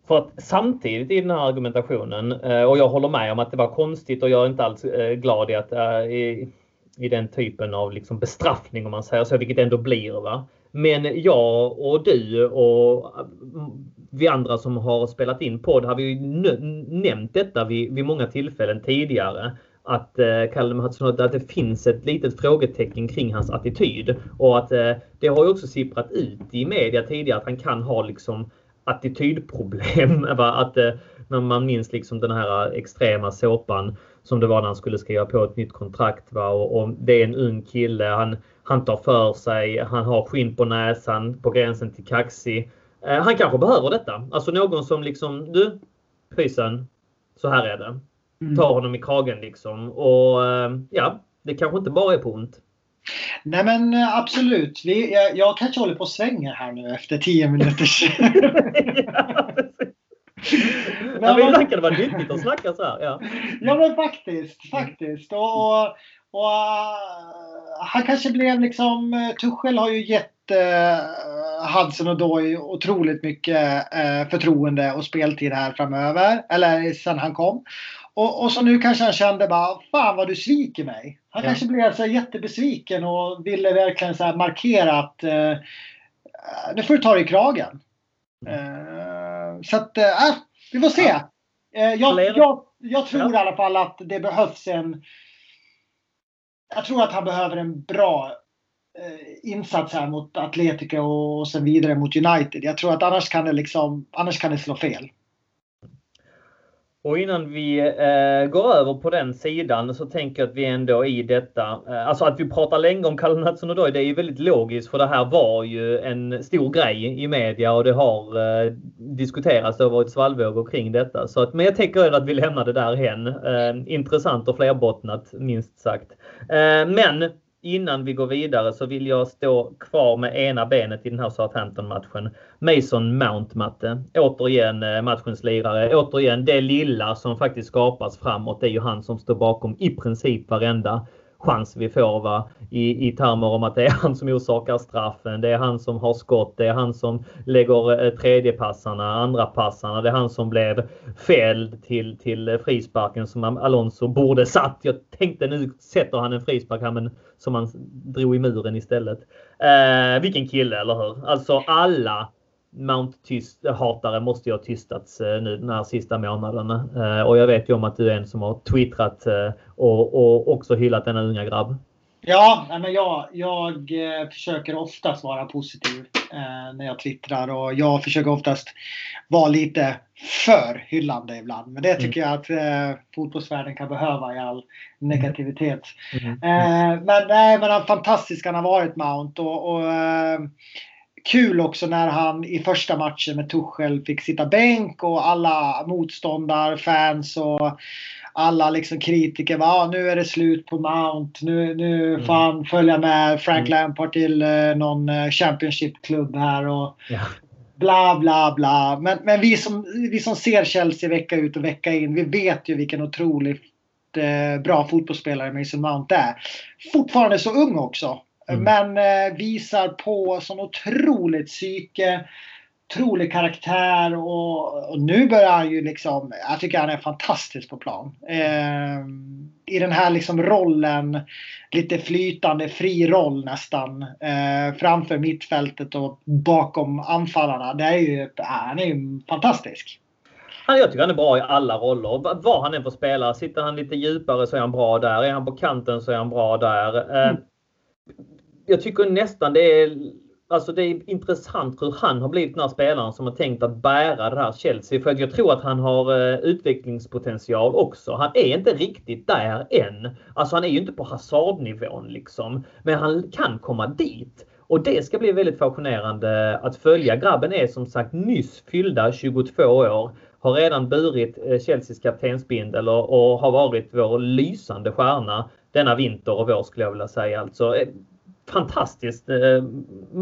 Speaker 1: För att samtidigt i den här argumentationen, eh, och jag håller med om att det var konstigt och jag är inte alls eh, glad i att i, i den typen av liksom bestraffning om man säger så, vilket det ändå blir. Va? Men jag och du och vi andra som har spelat in podd har vi ju nämnt detta vid, vid många tillfällen tidigare. Att eh, Callum Hudson att det finns ett litet frågetecken kring hans attityd. Och att eh, det har ju också sipprat ut i media tidigare att han kan ha liksom attitydproblem. [laughs] Va? Att, eh, när man minns liksom den här eh, extrema såpan som det var när han skulle skriva på ett nytt kontrakt. Va? Och, och det är en ung kille, han, han tar för sig, han har skinn på näsan på gränsen till kaxig. Eh, han kanske behöver detta. Alltså någon som liksom, du pysen, så här är det. Tar honom i kragen liksom. Och eh, ja, det kanske inte bara är på ont.
Speaker 2: Nej men eh, absolut. Vi, jag, jag kanske håller på och svänger här nu efter 10 minuters... [laughs]
Speaker 1: ja, precis. Ja, men ibland kan det vara nyttigt att snacka så här. Ja.
Speaker 2: Ja men faktiskt, faktiskt. Och, och, och han kanske blev liksom, Tuchel har ju gett uh, Hudson och Doy otroligt mycket uh, förtroende och speltid här framöver. Eller sen han kom. Och, och så nu kanske han kände bara, fan vad du sviker mig. Han
Speaker 1: Ja.
Speaker 2: kanske blev så jättebesviken och ville verkligen så markera att uh, nu får du ta dig i kragen. Uh, så att, uh, vi får se. Eh, jag, jag, jag tror
Speaker 1: Ja.
Speaker 2: i alla fall att det behövs en... Jag tror att han behöver en bra eh, Eh, insats här mot Atletico och sen vidare mot United. Jag tror att annars kan det liksom, annars kan det slå fel.
Speaker 1: Och innan vi eh, går över på den sidan så tänker jag att vi ändå i detta, eh, alltså att vi pratar länge om Kalle Mattsson och Doy, det är ju väldigt logiskt för det här var ju en stor grej i media och det har eh, diskuterats, det har varit svallvågor kring detta. Så att, men jag tänker att vi lämnar det där hen. Eh, intressant och flerbottnat minst sagt. Eh, men innan vi går vidare så vill jag stå kvar med ena benet i den här Southampton-matchen. Mason Mount, Matte. Återigen eh, matchens lirare. Återigen det lilla som faktiskt skapas framåt. Det är ju han som står bakom i princip varenda chans vi får va? I, i termer om att det är han som orsakar straffen. Det är han som har skott. Det är han som lägger eh, tredjepassarna, andra passarna. Det är han som blev fälld till, till eh, frisparken som Alonso borde satt. Jag tänkte nu sätter han en frispark här men som han drog i muren istället. Eh, vilken kille, eller hur? Alltså alla Mount-hatare måste ju ha tystats nu den här sista månaden. Och jag vet ju om att du är en som har twittrat och, och också hyllat denna unga grabb.
Speaker 2: Ja, men jag, jag försöker oftast vara positiv eh, när jag twittrar och jag försöker oftast vara lite för hyllande ibland. Men det mm. tycker mm. jag att eh, fotbollsvärlden kan behöva i all negativitet. Mm. Eh, men nej, men fantastisk han har varit Mount och, och eh, kul också när han i första matchen med Tuchel fick sitta bänk och alla motståndare, fans och alla liksom kritiker var ah, nu är det slut på Mount. Nu, nu mm. får han följa med Frank mm. Lampard till eh, någon eh, Championship-klubb här. Och, ja. Bla bla bla. Men, men vi, som, vi som ser Chelsea vecka ut och vecka in, vi vet ju vilken otroligt eh, bra fotbollsspelare Mason Mount är. Fortfarande så ung också. Mm. Men eh, visar på sån otroligt psyke otrolig karaktär och, och, nu börjar han ju liksom, jag tycker han är fantastisk på plan. Eh, I den här liksom rollen, lite flytande, fri roll nästan. Eh, framför mittfältet och bakom anfallarna. Det är ju, han är ju fantastisk.
Speaker 1: Jag tycker han är bra i alla roller. Var han än får spela. Sitter han lite djupare så är han bra där. Är han på kanten så är han bra där. Eh, mm. Jag tycker nästan det är Alltså det är intressant hur han har blivit den här spelaren som har tänkt att bära det här Chelsea. För jag tror att han har eh, utvecklingspotential också. Han är inte riktigt där än. Alltså han är ju inte på hasardnivån liksom. Men han kan komma dit. Och det ska bli väldigt fascinerande att följa. Grabben är som sagt nyss fyllda 22 år. Har redan burit eh, Chelseas kaptensbindel och, och har varit vår lysande stjärna denna vinter och vår skulle jag vilja säga. Alltså, eh, fantastisk eh,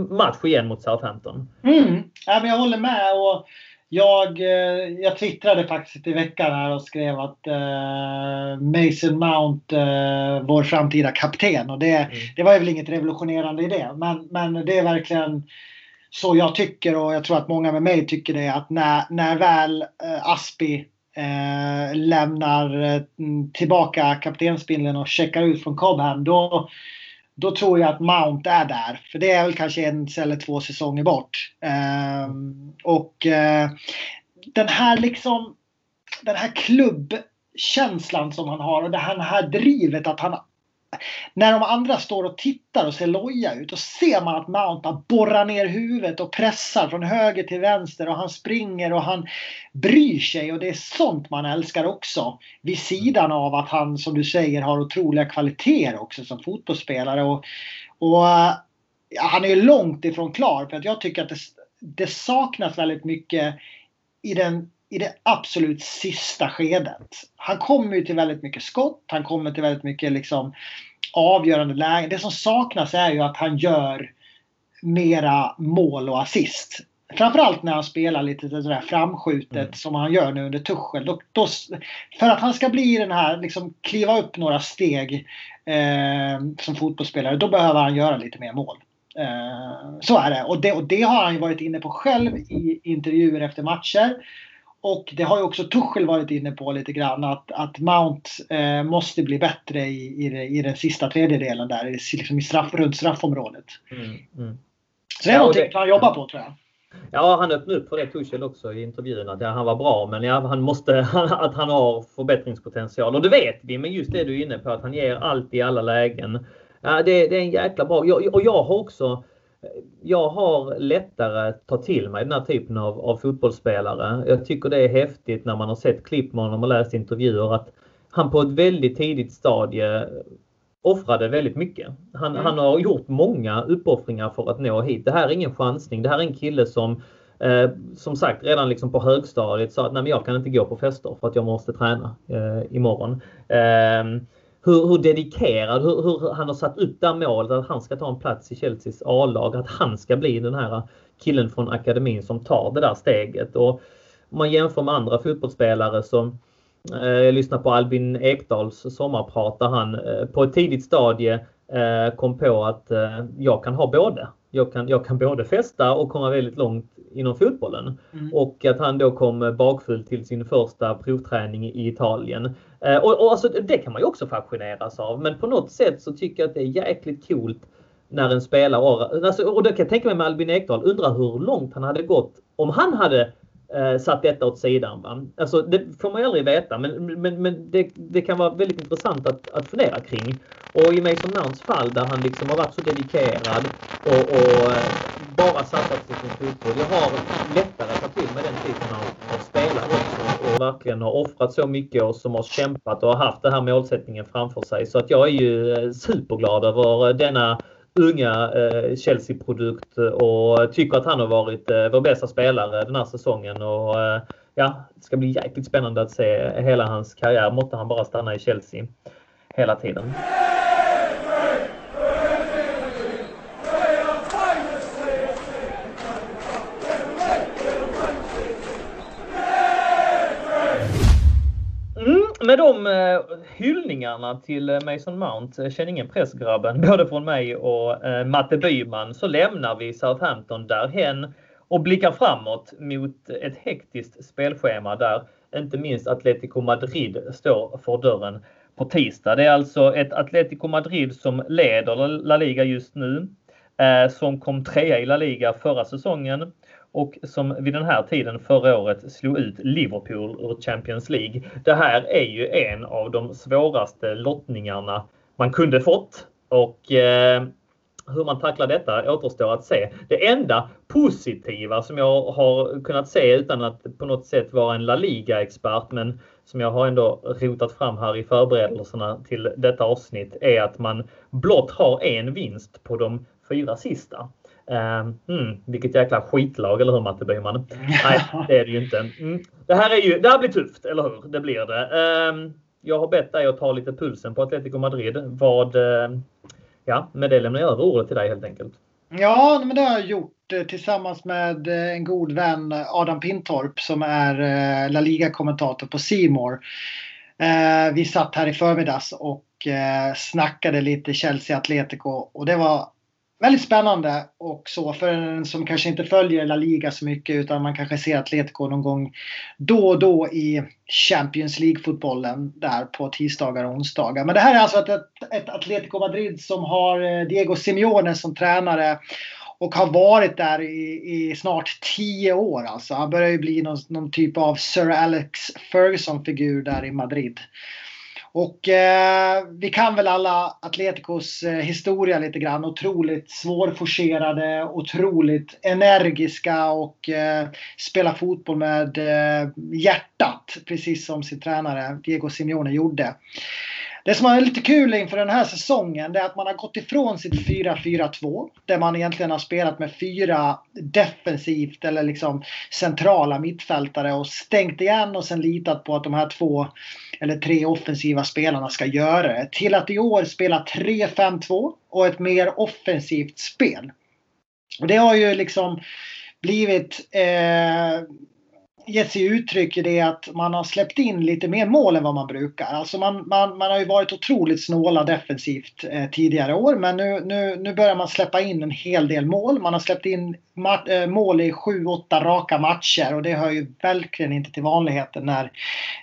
Speaker 1: match igen mot Southampton.
Speaker 2: Mm. Ja, men jag håller med. Och jag, eh, jag twittrade faktiskt i veckan här och skrev att uh, Mason Mount, uh, vår framtida kapten. Och det, mm. det var väl inget revolutionerande i det. Men, men det är verkligen så jag tycker och jag tror att många med mig tycker det. Att när, när väl uh, Aspi lämnar tillbaka kaptensbindeln och checkar ut från Cobham. Då, då tror jag att Mount är där. För det är väl kanske en eller två säsonger bort. Um, och uh, den här liksom den här klubbkänslan som han har och det här drivet att han när de andra står och tittar och ser loja ut och ser man att Mount borrar ner huvudet och pressar från höger till vänster och han springer och han bryr sig och det är sånt man älskar också. Vid sidan av att han som du säger har otroliga kvaliteter också som fotbollsspelare. Och, och ja, han är långt ifrån klar för att jag tycker att det, det saknas väldigt mycket i den i det absolut sista skedet. Han kommer ju till väldigt mycket skott, han kommer till väldigt mycket liksom avgörande lägen. Det som saknas är ju att han gör mera mål och assist. Framförallt när han spelar lite sådär framskjutet mm. som han gör nu under Tuchel. Då, då, för att han ska bli den här, liksom kliva upp några steg eh, som fotbollsspelare, då behöver han göra lite mer mål. Eh, så är det. Och, det. och det har han ju varit inne på själv i intervjuer efter matcher. Och det har ju också Tuchel varit inne på lite grann att, att Mount eh, måste bli bättre i, i, i, den sista tredjedelen där, liksom i straff, runt straffområdet. Mm, mm. Så det är ja, någonting det, han jobbar på tror jag.
Speaker 1: Ja, han öppnade upp för det Tuchel också i intervjuerna. Där han var bra, men ja, han måste, [laughs] att han har förbättringspotential. Och det vet vi, men just det du är inne på, att han ger allt i alla lägen. Ja, det, det är en jäkla bra. Jag, och jag har också jag har lättare att ta till mig den här typen av, av fotbollsspelare. Jag tycker det är häftigt när man har sett klipp med honom och läst intervjuer att han på ett väldigt tidigt stadie offrade väldigt mycket. Han, mm. han har gjort många uppoffringar för att nå hit. Det här är ingen chansning. Det här är en kille som eh, som sagt redan liksom på högstadiet sa att nej men jag kan inte gå på fester för att jag måste träna eh, imorgon. Eh, hur, hur dedikerad, hur, hur, han har satt upp det målet att han ska ta en plats i Chelseas A-lag. Att han ska bli den här killen från akademin som tar det där steget. Och om man jämför med andra fotbollsspelare som eh, jag lyssnar på Albin Ekdals sommarprat där han eh, på ett tidigt stadie eh, kom på att jag kan ha både. Jag kan, jag kan både festa och komma väldigt långt inom fotbollen. Mm. Och att han då kom bakfull till sin första provträning i Italien. Eh, och, och alltså, det kan man ju också fascineras av. Men på något sätt så tycker jag att det är jäkligt coolt när en spelare, alltså, och det kan jag tänka mig med Albin Ekdal, undrar hur långt han hade gått om han hade eh, satt detta åt sidan. Va? Alltså, det får man ju aldrig veta men, men, men det, det kan vara väldigt intressant att, att fundera kring. Och i Mason Mounts fall där han liksom har varit så dedikerad och, och eh, bara satsat på sin fotboll. Jag har lättare att ta till mig den typen av, av spelare också verkligen har offrat så mycket och som har kämpat och har haft den här målsättningen framför sig. Så att jag är ju eh, superglad över eh, denna unga eh, Chelsea-produkt och tycker att han har varit vår bästa spelare den här säsongen. Och, ja, det ska bli jäkligt spännande att se hela hans karriär. Måtte han bara stanna i Chelsea hela tiden. med de eh, hyllningarna till eh, Mason Mount, eh, känn ingen press grabben, [laughs] både från mig och eh, Matte Byman, så lämnar vi Southampton därhen och blickar framåt mot ett hektiskt spelschema där inte minst Atletico Madrid står för dörren på tisdag. Det är alltså ett Atletico Madrid som leder La Liga just nu, som kom trea i La Liga förra säsongen och som vid den här tiden förra året slog ut Liverpool ur Champions League. Det här är ju en av de svåraste lottningarna man kunde fått och eh, hur man tacklar detta återstår att se. Det enda positiva som jag har kunnat se utan att på något sätt vara en La Liga-expert men som jag har ändå rotat fram här i förberedelserna till detta avsnitt är att man blott har en vinst på de fyra sista. Mm, vilket jäkla skitlag, eller hur Matte Byman? [laughs] Nej, det är det ju inte. Mm. Det här är ju, det här blir tufft, eller hur? Det blir det. Um, jag har bett dig att ta lite pulsen på Atletico Madrid. Vad, uh, ja, med det lämnar jag över ordet till dig helt enkelt.
Speaker 2: Ja, men det har jag gjort eh, tillsammans med eh, en god vän Adam Pintorp som är eh, La Liga-kommentator på Simor. Vi satt här i förmiddags och snackade lite Chelsea Atletico och det var väldigt spännande och så för en som kanske inte följer La Liga så mycket utan man kanske ser Atletico någon gång då och då i Champions League-fotbollen där på tisdagar och onsdagar. Men det här är alltså ett, ett Atletico Madrid som har eh, Diego Simeone som tränare och har varit där i, i, snart tio år. Alltså. Han börjar ju bli någon, någon typ av Sir Alex Ferguson-figur där i Madrid. Och eh, vi kan väl alla Atleticos eh, historia lite grann. Otroligt svårforcerade, otroligt energiska och eh, spela fotboll med eh, hjärtat. Precis som sin tränare Diego Simeone gjorde. Det som är lite kul inför den här säsongen det är att man har gått ifrån sitt 4-4-2 där man egentligen har spelat med fyra defensivt eller liksom centrala mittfältare och stängt igen och sen litat på att de här två eller tre offensiva spelarna ska göra det. Till att i år spela 3-5-2 och ett mer offensivt spel. Och det har ju liksom blivit eh, gett sig uttryck i det att man har släppt in lite mer mål än vad man brukar. Alltså man, man, man har ju varit otroligt snåla defensivt eh, tidigare år men nu, nu, nu börjar man släppa in en hel del mål. Man har släppt in eh, mål i 7-8 raka matcher och det hör ju verkligen inte till vanligheten när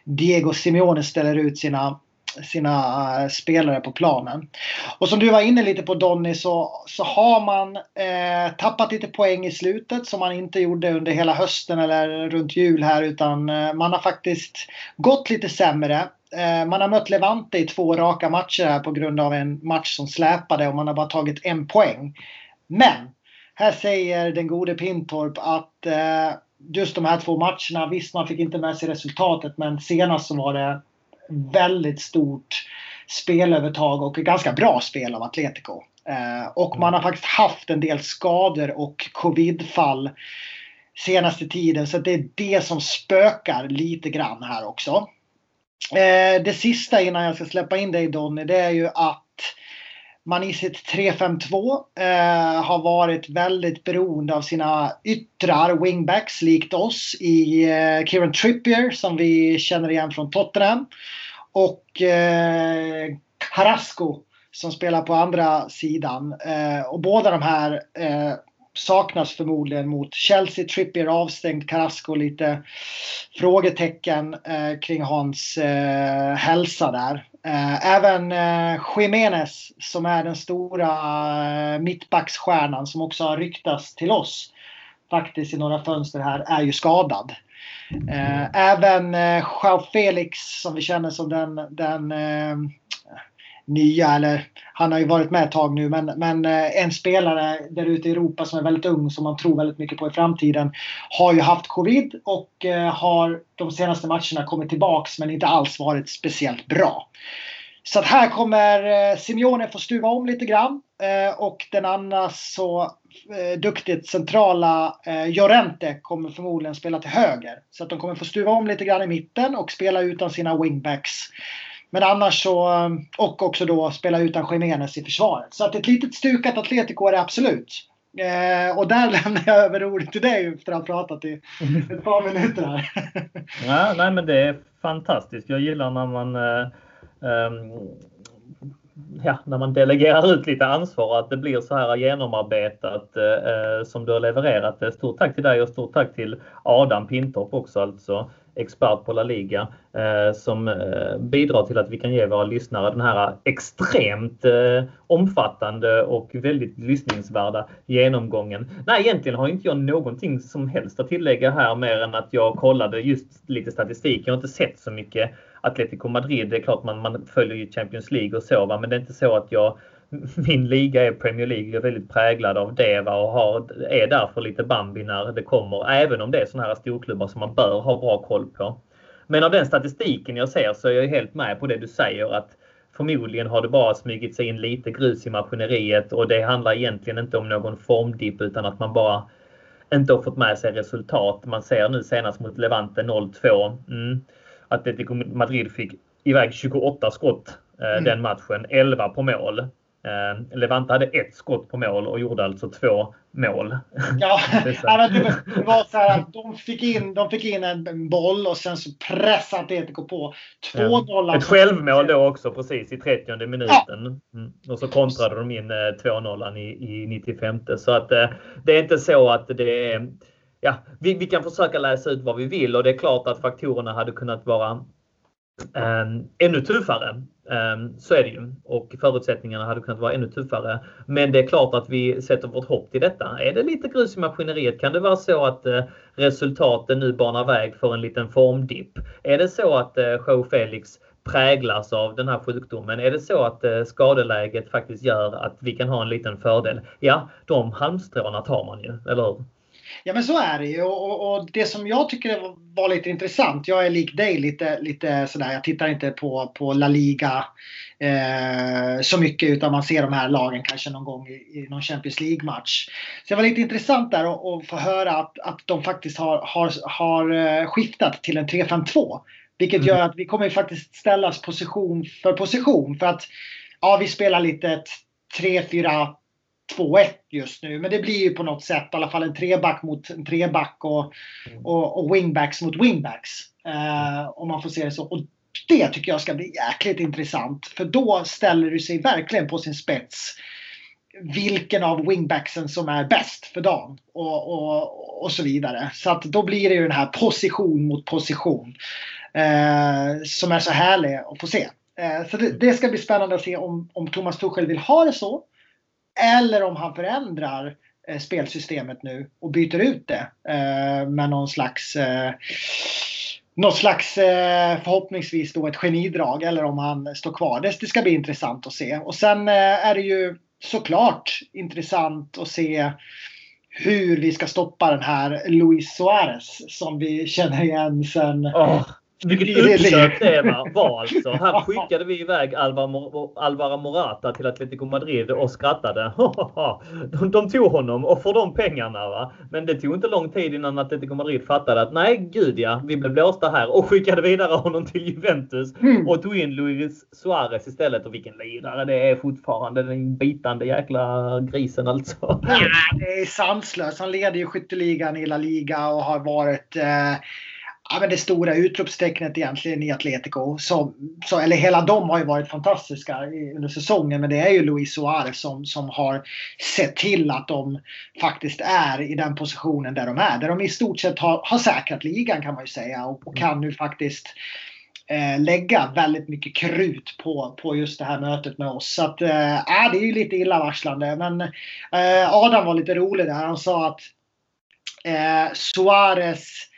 Speaker 2: Diego Simeone ställer ut sina sina eh, spelare på planen. Och som du var inne lite på Donny så, så har man eh, tappat lite poäng i slutet som man inte gjorde under hela hösten eller runt jul här utan eh, man har faktiskt gått lite sämre. Eh, man har mött Levante i två raka matcher här på grund av en match som släpade och man har bara tagit en poäng. Men här säger den gode Pintorp att eh, just de här två matcherna, visst man fick inte med sig resultatet men senast så var det väldigt stort spelövertag och ett ganska bra spel av Atletico. Eh, och man har faktiskt haft en del skador och covidfall senaste tiden så det är det som spökar lite grann här också. Eh, det sista innan jag ska släppa in dig Donny det är ju att man i sitt 3-5-2 eh, har varit väldigt beroende av sina yttrar, wingbacks, likt oss i eh, Kieran Trippier som vi känner igen från Tottenham. Och eh, Carrasco som spelar på andra sidan. Eh, och båda de här eh, saknas förmodligen mot Chelsea. Trippier avstängd, Carrasco lite frågetecken eh, kring hans eh, hälsa där. Eh, även eh, Jiménez som är den stora eh, mittbacksstjärnan som också har ryktats till oss faktiskt i några fönster här är ju skadad. Eh, även eh, Joao Felix som vi känner som den, den eh, nya, eller han har ju varit med ett tag nu, men, men eh, en spelare där ute i Europa som är väldigt ung som man tror väldigt mycket på i framtiden har ju haft covid och eh, har de senaste matcherna kommit tillbaks men inte alls varit speciellt bra. Så att här kommer eh, Simeone få stuva om lite grann eh, och den annars så Eh, duktigt centrala eh, Jorente kommer förmodligen spela till höger. Så att de kommer få stuva om lite grann i mitten och spela utan sina wingbacks. Men annars så, eh, och också då spela utan Jiménez i försvaret. Så att ett litet stukat Atletico är det absolut. Eh, och där [laughs] lämnar jag över ordet till dig efter att ha pratat i ett par minuter här. [laughs]
Speaker 1: ja, nej men det är fantastiskt. Jag gillar när man eh, um, ja, när man delegerar ut lite ansvar att det blir så här genomarbetat eh, eh som du har levererat. Stort tack till dig och stort tack till Adam Pintorp också alltså expert på La Liga eh, som eh, bidrar till att vi kan ge våra lyssnare den här extremt eh, omfattande och väldigt lyssningsvärda genomgången. Nej, egentligen har inte jag någonting som helst att tillägga här mer än att jag kollade just lite statistik. Jag har inte sett så mycket Atletico Madrid. Det är klart man, man följer ju Champions League och så, va? men det är inte så att jag [laughs] min liga är Premier League. Jag är väldigt präglad av det va? och har, är därför lite Bambi när det kommer. Även om det är sådana här storklubbar som man bör ha bra koll på. Men av den statistiken jag ser så är jag helt med på det du säger att förmodligen har det bara smugit sig in lite grus i maskineriet och det handlar egentligen inte om någon formdipp utan att man bara inte har fått med sig resultat. Man ser nu senast mot Levante 0-2. Mm. Atletico Madrid fick iväg 28 skott eh, mm. den matchen, 11 på mål. Eh, Levante hade ett skott på mål och gjorde alltså två mål.
Speaker 2: Ja, [laughs] det var så här att de fick in, de fick in en boll och sen så pressade Atletico på. 2-0.
Speaker 1: Ja. Ett självmål då också precis i 30 minuten. Mm. Och så kontrade de in 2-0 i, i 95. Så att eh, det är inte så att det är ja, vi, vi, kan försöka läsa ut vad vi vill och det är klart att faktorerna hade kunnat vara ehm, ännu tuffare. Ehm, så är det ju. Och förutsättningarna hade kunnat vara ännu tuffare. Men det är klart att vi sätter vårt hopp till detta. Är det lite grus i maskineriet? Kan det vara så att eh, resultaten nu banar väg för en liten formdipp? Är det så att eh, uh, Joe Felix präglas av den här sjukdomen? Är det så att eh, skadeläget faktiskt gör att vi kan ha en liten fördel? Ja, de halmstråna tar man ju, eller hur?
Speaker 2: Ja men så är det ju och, och, det som jag tycker var lite intressant. Jag är lik dig lite, lite sådär. Jag tittar inte på, på La Liga eh, så mycket utan man ser de här lagen kanske någon gång i, i någon Champions League-match. Så det var lite intressant där att få höra att, att de faktiskt har, har, har eh, skiftat till en 3-5-2. Vilket mm. gör att vi kommer faktiskt ställas position för position. För att ja, vi spelar lite 3-4 2-1 just nu. Men det blir ju på något sätt i alla fall en treback mot en treback och, och, och wingbacks mot wingbacks. Eh, om man får se det så. Och det tycker jag ska bli jäkligt intressant. För då ställer du sig verkligen på sin spets. Vilken av wingbacksen som är bäst för dagen. Och, och, och så vidare. Så att då blir det ju den här position mot position. Eh, som är så härlig att få se. Eh, så det, det, ska bli spännande att se om, om Thomas Tuchel vill ha det så. Eller om han förändrar eh, spelsystemet nu och byter ut det eh, med någon slags eh, något slags eh, förhoppningsvis då ett genidrag eller om han står kvar. Det, det ska bli intressant att se. Och sen eh, är det ju såklart intressant att se hur vi ska stoppa den här Luis Suarez som vi känner igen sen oh.
Speaker 1: Vilket uppköp det var alltså. Här [laughs] skickade vi iväg Alvaro Morata till Atletico Madrid och skrattade. [laughs] De, de tog honom och för de pengarna. Va? Men det tog inte lång tid innan Atletico Madrid fattade att nej, gud ja, vi blev blåsta här och skickade vidare honom till Juventus mm. och tog in Luis Suarez istället. Och vilken lirare det är fortfarande. Den bitande jäkla grisen alltså.
Speaker 2: Ja, det är sanslöst. Han leder ju skytteligan i La Liga och har varit eh ja, men det stora utropstecknet egentligen i Atletico. Som, så, eller hela de har ju varit fantastiska under säsongen. Men det är ju Luis Suarez som, som har sett till att de faktiskt är i den positionen där de är. Där de i stort sett har, har säkrat ligan kan man ju säga. Och, och kan nu faktiskt eh, lägga väldigt mycket krut på, på just det här mötet med oss. Så att, eh, äh, det är ju lite illavarslande. Men eh, Adam var lite rolig där. Han sa att eh, Suarez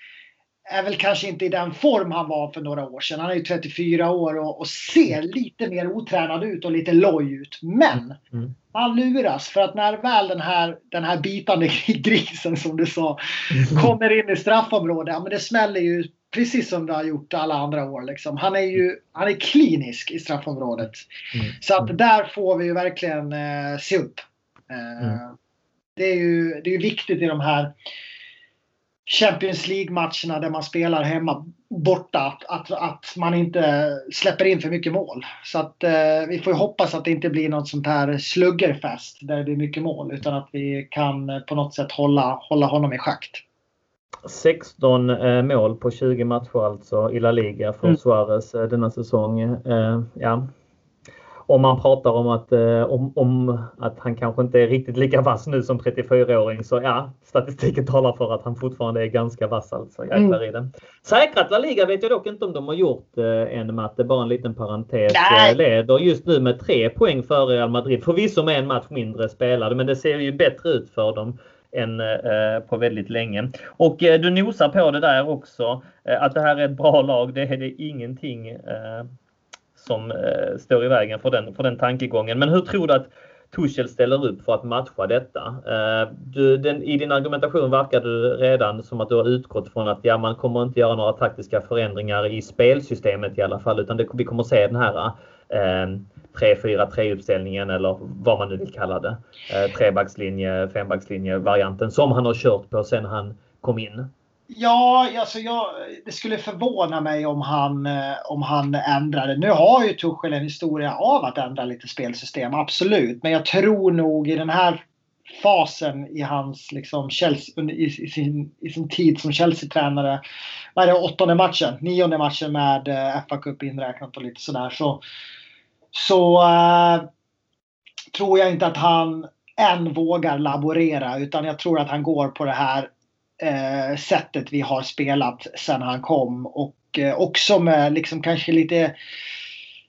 Speaker 2: är väl kanske inte i den form han var för några år sedan. Han är ju 34 år och, och ser lite mer otränad ut och lite loj ut. Men mm. man luras för att när väl den här, den här bitande grisen som du sa mm. kommer in i straffområdet, ja, men det smäller ju precis som det har gjort alla andra år. Liksom. Han är ju han är klinisk i straffområdet. Mm. Så att där får vi ju verkligen eh, se upp. Eh, mm. Det är ju det är viktigt i de här Champions League-matcherna där man spelar hemma borta. Att, att man inte släpper in för mycket mål. Så att eh, vi får hoppas att det inte blir något sånt här sluggerfest där det blir mycket mål. Utan att vi kan eh, på något sätt hålla, hålla honom i schakt.
Speaker 1: 16 eh, mål på 20 matcher alltså i La Liga för mm. Suarez eh, denna säsong. Eh, ja, om man pratar om att, eh, om, om, att han kanske inte är riktigt lika vass nu som 34-åring så ja, statistiken talar för att han fortfarande är ganska vass alltså. Jäklar mm. i den. Säkrat La Liga vet jag dock inte om de har gjort eh, än Matte, bara en liten parentes. Nej. Leder just nu med tre poäng före Real Madrid. Förvisso med en match mindre spelade men det ser ju bättre ut för dem än eh, på väldigt länge. Och eh, du nosar på det där också. Eh, att det här är ett bra lag, det är det ingenting eh, som eh, står i vägen för den, för den tankegången. Men hur tror du att Tuchel ställer upp för att matcha detta? Eh, du, den, I din argumentation verkar du redan som att du har utgått från att ja, man kommer inte göra några taktiska förändringar i spelsystemet i alla fall utan det, vi kommer se den här eh, 3-4-3 uppställningen eller vad man nu vill kalla det. Eh, trebackslinje, fembackslinje varianten som han har kört på sen han kom in.
Speaker 2: Ja, alltså jag, det skulle förvåna mig om han, eh, om han ändrade. Nu har ju Tuchel en historia av att ändra lite spelsystem, absolut. Men jag tror nog i den här fasen i hans liksom Chelsea, i, i, sin, i sin tid som Chelsea-tränare. Vad är det, åttonde matchen? Nionde matchen med eh, FA Cup inräknat och lite sådär. Så, så äh, tror jag inte att han än vågar laborera utan jag tror att han går på det här eh, sättet vi har spelat sen han kom. Och eh, också med liksom kanske lite,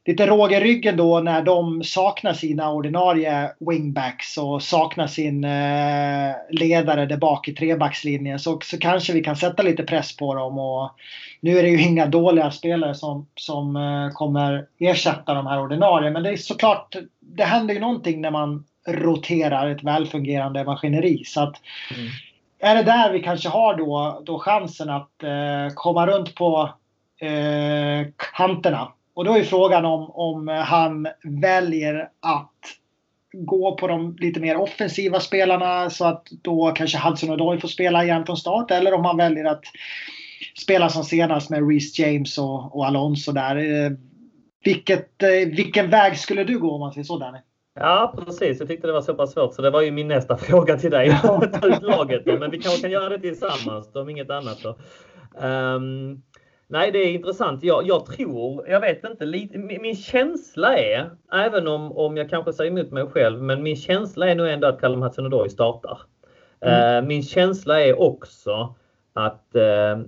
Speaker 2: lite råg i ryggen då när de saknar sina ordinarie wingbacks och saknar sin eh, ledare där bak i trebackslinjen. Så, så kanske vi kan sätta lite press på dem. Och nu är det ju inga dåliga spelare som, som eh, kommer ersätta de här ordinarie. Men det är såklart, det händer ju någonting när man roterar ett välfungerande maskineri. Så att mm är det där vi kanske har då, då chansen att eh, komma runt på eh, kanterna. Och då är frågan om, om han väljer att gå på de lite mer offensiva spelarna så att då kanske Hudson Odoi får spela igen från start. Eller om han väljer att spela som senast med Reece James och, och Alonso där. Eh, vilket, eh, vilken väg skulle du gå om man säger så Danny?
Speaker 1: Ja precis, jag tyckte det var så pass svårt så det var ju min nästa [laughs] fråga till dig. Ta ut laget då. Men vi kanske kan göra det tillsammans om inget annat då. Um, nej det är intressant. Jag, jag, tror, jag vet inte, lite, min, min känsla är, även om, om jag kanske säger emot mig själv, men min känsla är nog ändå att Callum Hudson-Odoi startar. Mm. Uh, min känsla är också att uh,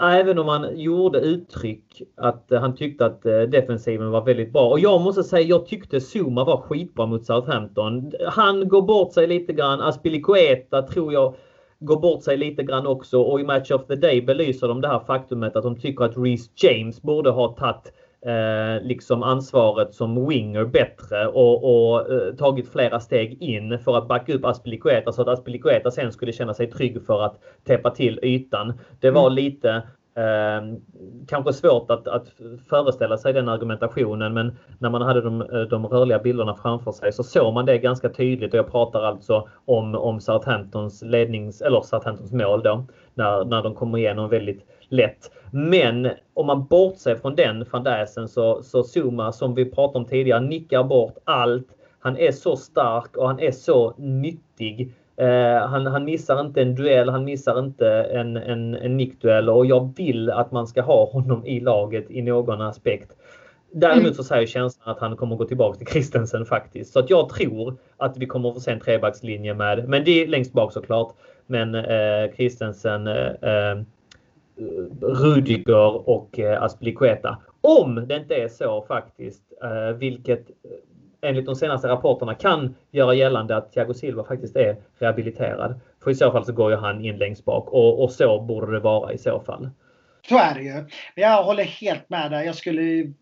Speaker 1: Även om han gjorde uttryck att eh, han tyckte att eh, defensiven var väldigt bra. Och jag måste säga, jag tyckte Zuma var skitbra mot Southampton. Han går bort sig lite grann. Aspilicueta tror jag går bort sig lite grann också. Och i Match of the Day belyser de det här faktumet att de tycker att Reece James borde ha tagit eh, liksom ansvaret som winger bättre och, och eh, tagit flera steg in för att backa upp Aspilicueta så att Aspilicueta sen skulle känna sig trygg för att täppa till ytan. Det var mm. lite Eh, kanske svårt att, att, föreställa sig den argumentationen men när man hade de, eh, de, rörliga bilderna framför sig så såg man det ganska tydligt och jag pratar alltså om, om Southamptons lednings eller Southamptons mål då när, när de kommer igenom väldigt lätt. Men om man bortser från den fadäsen så, så Zuma som vi pratade om tidigare nickar bort allt. Han är så stark och han är så nyttig. Eh, han, han missar inte en duell, han missar inte en, en, en nickduell och jag vill att man ska ha honom i laget i någon aspekt. Däremot så säger känslan att han kommer gå tillbaka till Christensen faktiskt. Så att jag tror att vi kommer få se en trebackslinje med, men det är längst bak såklart. Men eh, Christensen, eh, eh Rudiger och eh, Aspilicueta. Om det inte är så faktiskt, eh, vilket eh, enligt de senaste rapporterna kan göra gällande att Thiago Silva faktiskt är rehabiliterad. För i så fall så går ju han in längst bak och, och så borde det vara i så fall.
Speaker 2: Så är det ju. Jag håller helt med där. Jag skulle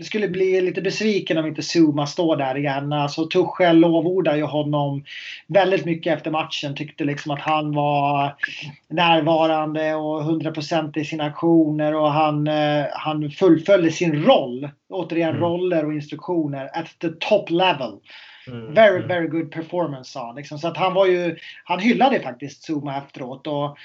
Speaker 2: det skulle bli lite besviken om inte Zuma står där igen. Alltså Tuchel lovordar ju honom väldigt mycket efter matchen. Tyckte liksom att han var närvarande och 100% i sina aktioner och han, eh, han fullföljde sin roll. Återigen mm. roller och instruktioner at the top level. Mm. Very, mm. very good performance sa han. Liksom. Så att han var ju, han hyllade faktiskt Zuma efteråt. Och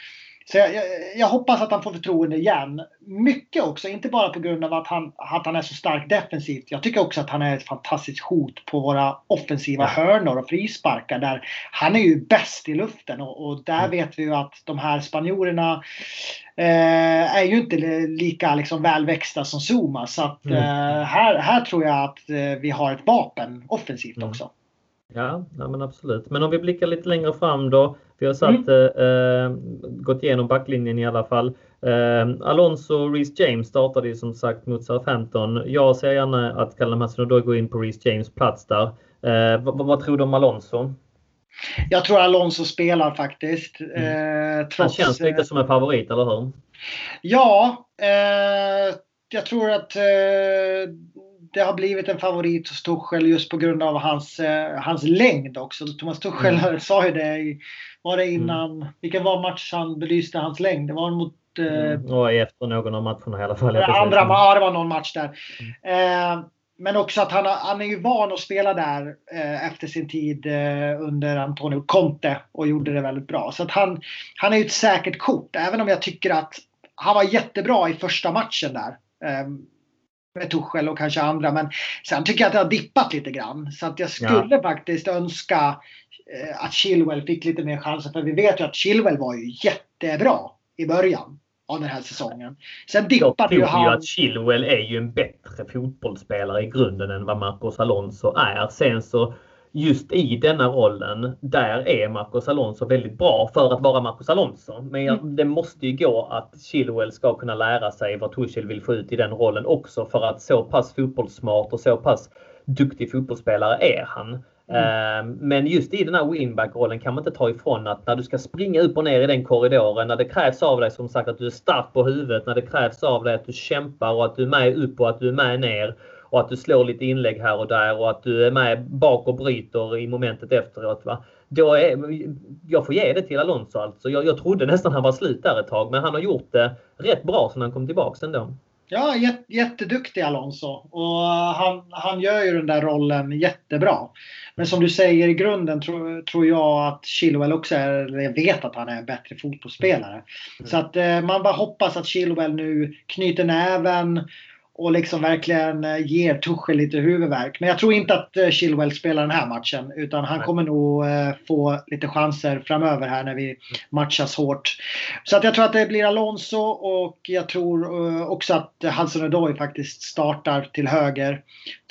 Speaker 2: så jag, jag, jag, hoppas att han får förtroende igen. Mycket också, inte bara på grund av att han, att han är så stark defensivt. Jag tycker också att han är ett fantastiskt hot på våra offensiva hörnor och frisparkar. Där han är ju bäst i luften och, och där mm. vet vi ju att de här spanjorerna eh, är ju inte lika liksom, välväxta som Zuma. Så att, mm. eh, här, här tror jag att eh, vi har ett vapen offensivt mm. också.
Speaker 1: Ja, ja men absolut. Men om vi blickar lite längre fram då. Vi har satt, mm. eh, gått igenom backlinjen i alla fall. Eh, Alonso och Reece James startade ju som sagt mot Southampton. Jag ser gärna att Callum Hudson-Odoi går in på Reece James plats där. Eh, vad, vad, tror du om Alonso?
Speaker 2: Jag tror Alonso spelar faktiskt. Mm.
Speaker 1: Eh, trots, Han känns lite som en favorit, eller hur?
Speaker 2: Ja, eh, jag tror att eh, det har blivit en favorit hos Tuchel just på grund av hans, eh, hans längd också. Thomas Tuchel mm. [laughs] sa ju det, var det mm. innan, mm. vilken var match han belyste hans längd? Det var mot
Speaker 1: eh, mm. Och efter någon av matcherna i alla fall.
Speaker 2: Andra, ja, det var någon match där. Mm. Eh, men också att han, han är ju van att spela där eh, efter sin tid eh, under Antonio Conte och gjorde det väldigt bra. Så att han, han är ju ett säkert kort. Även om jag tycker att han var jättebra i första matchen där. Med Tuchel och kanske andra. Men sen tycker jag att det har dippat lite grann. Så att jag skulle ja. faktiskt önska eh, att Chilwell fick lite mer chanser. För vi vet ju att Chilwell var ju jättebra i början av den här säsongen. Sen dippade ju han. Jag
Speaker 1: tror att Chilwell är ju en bättre fotbollsspelare i grunden än vad Marcos Alonso är. Sen så just i denna rollen, där är Marcos Alonso väldigt bra för att vara Marcos Alonso. Men mm. det måste ju gå att Chilwell ska kunna lära sig vad Tuchel vill få ut i den rollen också för att så pass fotbollssmart och så pass duktig fotbollsspelare är han. Mm. Ehm, men just i den här winback-rollen kan man inte ta ifrån att när du ska springa upp och ner i den korridoren, när det krävs av dig som sagt att du är stark på huvudet, när det krävs av dig att du kämpar och att du är med upp och att du är med ner och att du slår lite inlägg här och där och att du är med bak och bryter i momentet efteråt. Va? Då är, jag får ge det till Alonso alltså. Jag, jag trodde nästan han var slut där ett tag men han har gjort det rätt bra sen han kom tillbaks ändå.
Speaker 2: Ja, jätteduktig Alonso. Och han, han gör ju den där rollen jättebra. Men som du säger i grunden tror, tror jag att Chilwell också är, eller jag vet att han är en bättre fotbollsspelare. Mm. Så att eh, man bara hoppas att Chilwell nu knyter näven och liksom verkligen eh, ger Tuchel lite huvudvärk. Men jag tror inte att eh, Chilwell spelar den här matchen utan han kommer nog eh, få lite chanser framöver här när vi matchas hårt. Så att jag tror att det blir Alonso och jag tror också att Hudson-Odoi faktiskt startar till höger.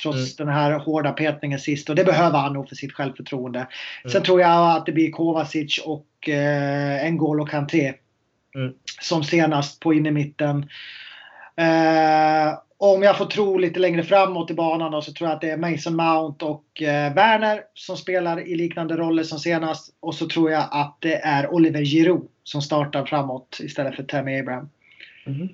Speaker 2: Trots mm. den här hårda petningen sist och det behöver han nog för sitt självförtroende. Mm. Sen tror jag att det blir Kovacic och eh, N'Golo Kanté. Mm. Som senast på innermitten. Eh, om jag får tro lite längre framåt i banan då, så tror jag att det är Mason Mount och eh, Werner som spelar i liknande roller som senast. Och så tror jag att det är Oliver Giroud som startar framåt istället för Tammy Abraham. Mm.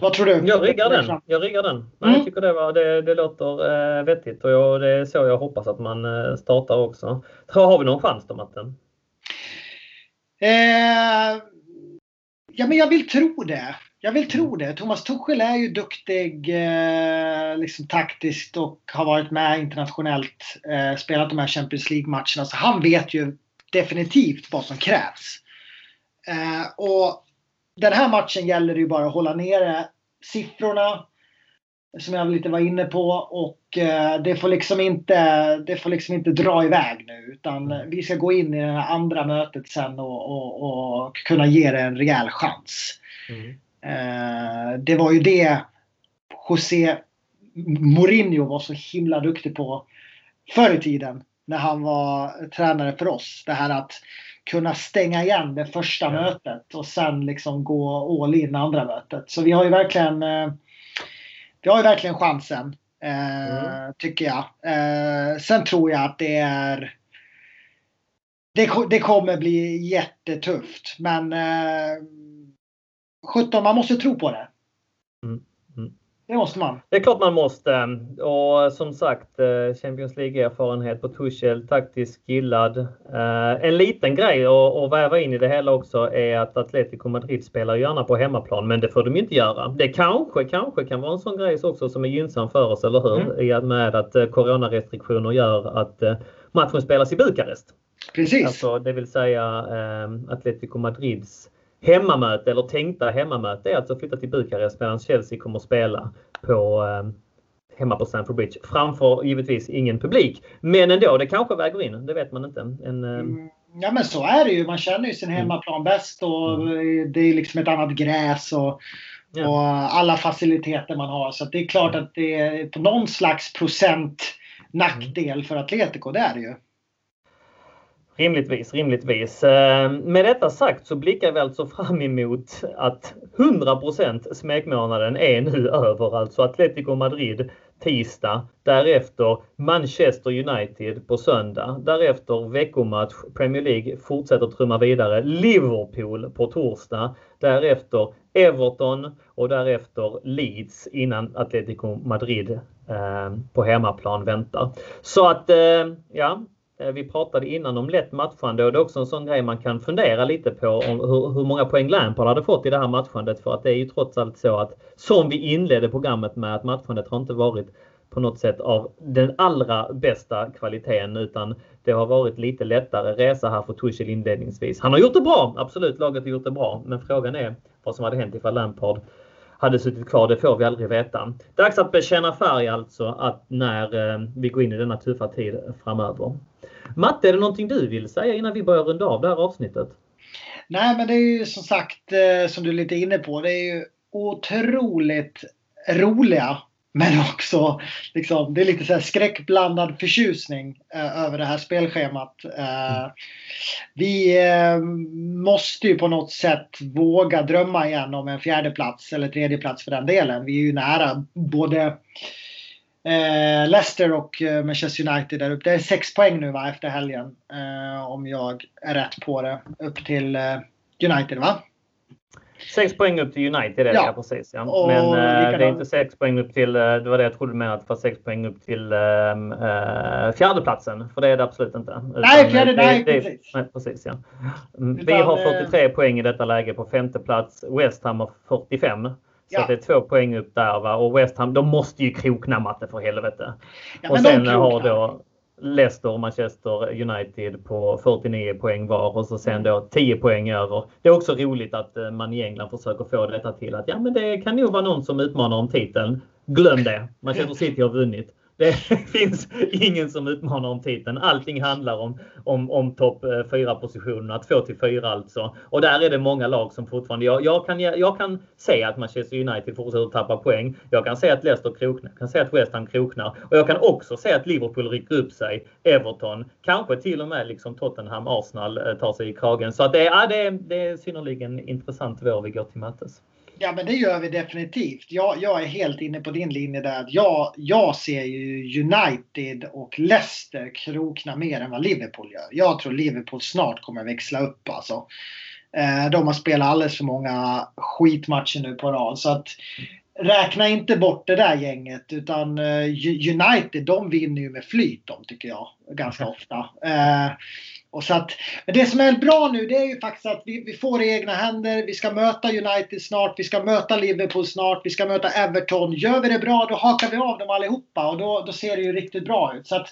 Speaker 2: Vad tror du?
Speaker 1: Jag riggar den. Jag riggar den. Nej, mm. Jag tycker det, var, det, det låter eh, vettigt och jag, det är så jag hoppas att man eh, startar också. Tror, har vi någon chans då Matten?
Speaker 2: Eh, ja men jag vill tro det. Jag vill tro det. Thomas Tuchel är ju duktig eh, liksom taktiskt och har varit med internationellt. Eh, spelat de här Champions League-matcherna. Så han vet ju definitivt vad som krävs. Eh, och den här matchen gäller det ju bara att hålla nere siffrorna. Som jag lite var inne på. Och eh, det, får liksom inte, det får liksom inte dra iväg nu. Utan vi ska gå in i det här andra mötet sen och, och, och kunna ge det en rejäl chans. Mm. Eh, det var ju det José Mourinho var så himla duktig på förr i tiden när han var tränare för oss. Det här att kunna stänga igen det första ja. mötet och sen liksom gå all in andra mötet. Så vi har ju verkligen, eh, vi har ju verkligen chansen. Eh, mm. Tycker jag. Sen tror jag att det är det, det kommer bli jättetufft. Men 17, man måste tro på det. Mm. Det måste man.
Speaker 1: Det är klart man måste. Och som sagt, eh, Champions League-erfarenhet på Tuchel, taktiskt skillad. Eh, en liten grej att väva in i det hela också är att Atletico Madrid spelar gärna på hemmaplan, men det får de inte göra. Det kanske, kanske kan vara en sån grej också som är gynnsam för oss, eller hur? Mm. I och med att eh, coronarestriktioner gör att matchen spelas i Bukarest.
Speaker 2: Precis.
Speaker 1: Alltså, det vill säga Atletico Madrids hemmamöte eller tänkta hemmamöte är alltså att flytta till Bukarest medan Chelsea kommer att spela på eh, hemma på Stamford Bridge. Framför givetvis ingen publik. Men ändå, det kanske väger in. Det vet man inte. En, eh...
Speaker 2: mm, ja men så är det ju. Man känner ju sin mm. hemmaplan bäst och mm. det är liksom ett annat gräs och, ja. och, alla faciliteter man har. Så det är klart att det är på någon slags procent nackdel för Atletico. Det är det ju.
Speaker 1: Rimligtvis, rimligtvis. Eh, med detta sagt så blickar vi alltså fram emot att 100% smekmånaden är nu över. Alltså Atletico Madrid tisdag, därefter Manchester United på söndag, därefter veckomatch Premier League fortsätter trumma vidare, Liverpool på torsdag, därefter Everton och därefter Leeds innan Atletico Madrid eh, på hemmaplan väntar. Så att eh, ja, Eh, vi pratade innan om lätt matchande och det är också en sån grej man kan fundera lite på om hur, hur många poäng Lampard hade fått i det här matchandet. För att det är ju trots allt så att som vi inledde programmet med att matchandet har inte varit på något sätt av den allra bästa kvaliteten utan det har varit lite lättare resa här för Tuchel inledningsvis. Han har gjort det bra, absolut laget har gjort det bra. Men frågan är vad som hade hänt ifall Lampard hade suttit kvar, det får vi aldrig veta. Dags att bekänna färg alltså att när eh, vi går in i denna tuffa tid framöver. Matte, är det någonting du vill säga innan vi börjar runda av det här avsnittet?
Speaker 2: Nej, men det är ju som sagt, eh, som du är lite inne på, det är ju otroligt roliga men också liksom, det är lite så här skräckblandad förtjusning eh, över det här spelschemat. Eh, vi eh, måste ju på något sätt våga drömma igen om en fjärde plats eller tredje plats för den delen. Vi är ju nära både Eh, Leicester och eh, Manchester United där uppe. Det är sex poäng nu va, efter helgen. Eh, om jag är rätt på det. Upp till United va?
Speaker 1: Sex poäng upp till United är det ja. precis. Ja. Men eh, det är inte sex poäng upp till, eh, det var det jag trodde med att det var sex poäng upp till eh, fjärdeplatsen. För det är det absolut inte.
Speaker 2: Utan nej, fjärde, det, nej, det, precis.
Speaker 1: Nej, precis ja. Mm, vi har 43 eh, poäng i detta läge på femte plats. West Ham har 45. Så ja. det är två poäng upp där. Va? Och West Ham, de måste ju krokna matte för helvete. Ja, och sen har då Leicester och Manchester United på 49 poäng var och så sen då 10 poäng över. Det är också roligt att eh, man i England försöker få detta till att ja men det kan nog vara någon som utmanar om titeln. Glöm det! Manchester City [laughs] har vunnit. Det [laughs] finns ingen som utmanar om titeln. Allting handlar om, om, om topp eh, 4-positionerna. 2 till 4 alltså. Och där är det många lag som fortfarande, jag, jag, kan, jag kan säga att Manchester United fortsätter tappa poäng. Jag kan säga att Leicester kroknar, jag kan säga att West Ham kroknar och jag kan också säga att Liverpool rycker upp sig, Everton, kanske till och med liksom Tottenham, Arsenal eh, tar sig i kragen. Så att det, ja, det, är, det är synnerligen intressant vår vi går till mötes.
Speaker 2: Ja, men det gör vi definitivt. Jag, jag är helt inne på din linje där. Jag, jag ser ju United och Leicester krokna mer än vad Liverpool gör. Jag tror Liverpool snart kommer växla upp alltså. Eh, de har spelat alldeles för många skitmatcher nu på rad. Så att räkna inte bort det där gänget. Utan eh, United, de vinner ju med flyt de tycker jag. Ganska ofta. Eh, och så att, men det som är bra nu det är ju faktiskt att vi, vi får i egna händer. Vi ska möta United snart, vi ska möta Liverpool snart, vi ska möta Everton. Gör vi det bra då hakar vi av dem allihopa och då, då ser det ju riktigt bra ut. Så att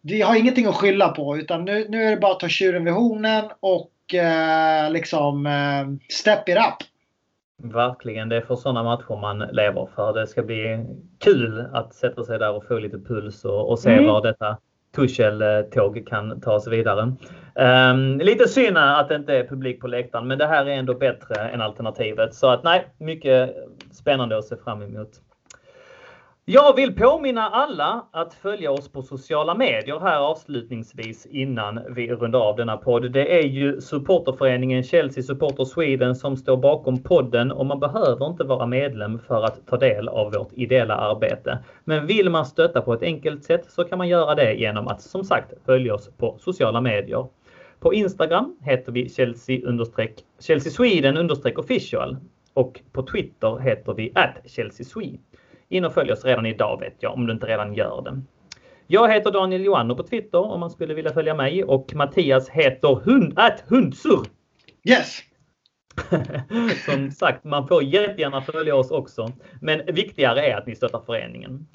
Speaker 2: vi har ingenting att skylla på utan nu, nu är det bara att ta tjuren vid hornen och eh, liksom eh, step it up.
Speaker 1: Verkligen, det är för sådana matcher man lever för. Det ska bli kul att sätta sig där och få lite puls och, och se mm. var detta Tuchel-tåg kan ta sig vidare. Um, lite synd att det inte är publik på läktaren, men det här är ändå bättre än alternativet. Så att nej, mycket spännande att se fram emot. Jag vill påminna alla att följa oss på sociala medier här avslutningsvis innan vi rundar av denna podd. Det är ju supporterföreningen Chelsea Supporter Sweden som står bakom podden och man behöver inte vara medlem för att ta del av vårt ideella arbete. Men vill man stötta på ett enkelt sätt så kan man göra det genom att som sagt följa oss på sociala medier. På Instagram heter vi Chelsea, Chelsea Sweden official och på Twitter heter vi at Chelsea Sweden. In och följ oss redan idag vet jag, om du inte redan gör det. Jag heter Daniel Joanno på Twitter om man skulle vilja följa mig och Mattias heter hund, at hundsur.
Speaker 2: Yes! [laughs]
Speaker 1: Som sagt, man får jättegärna följa oss också. Men viktigare är att ni stöttar föreningen.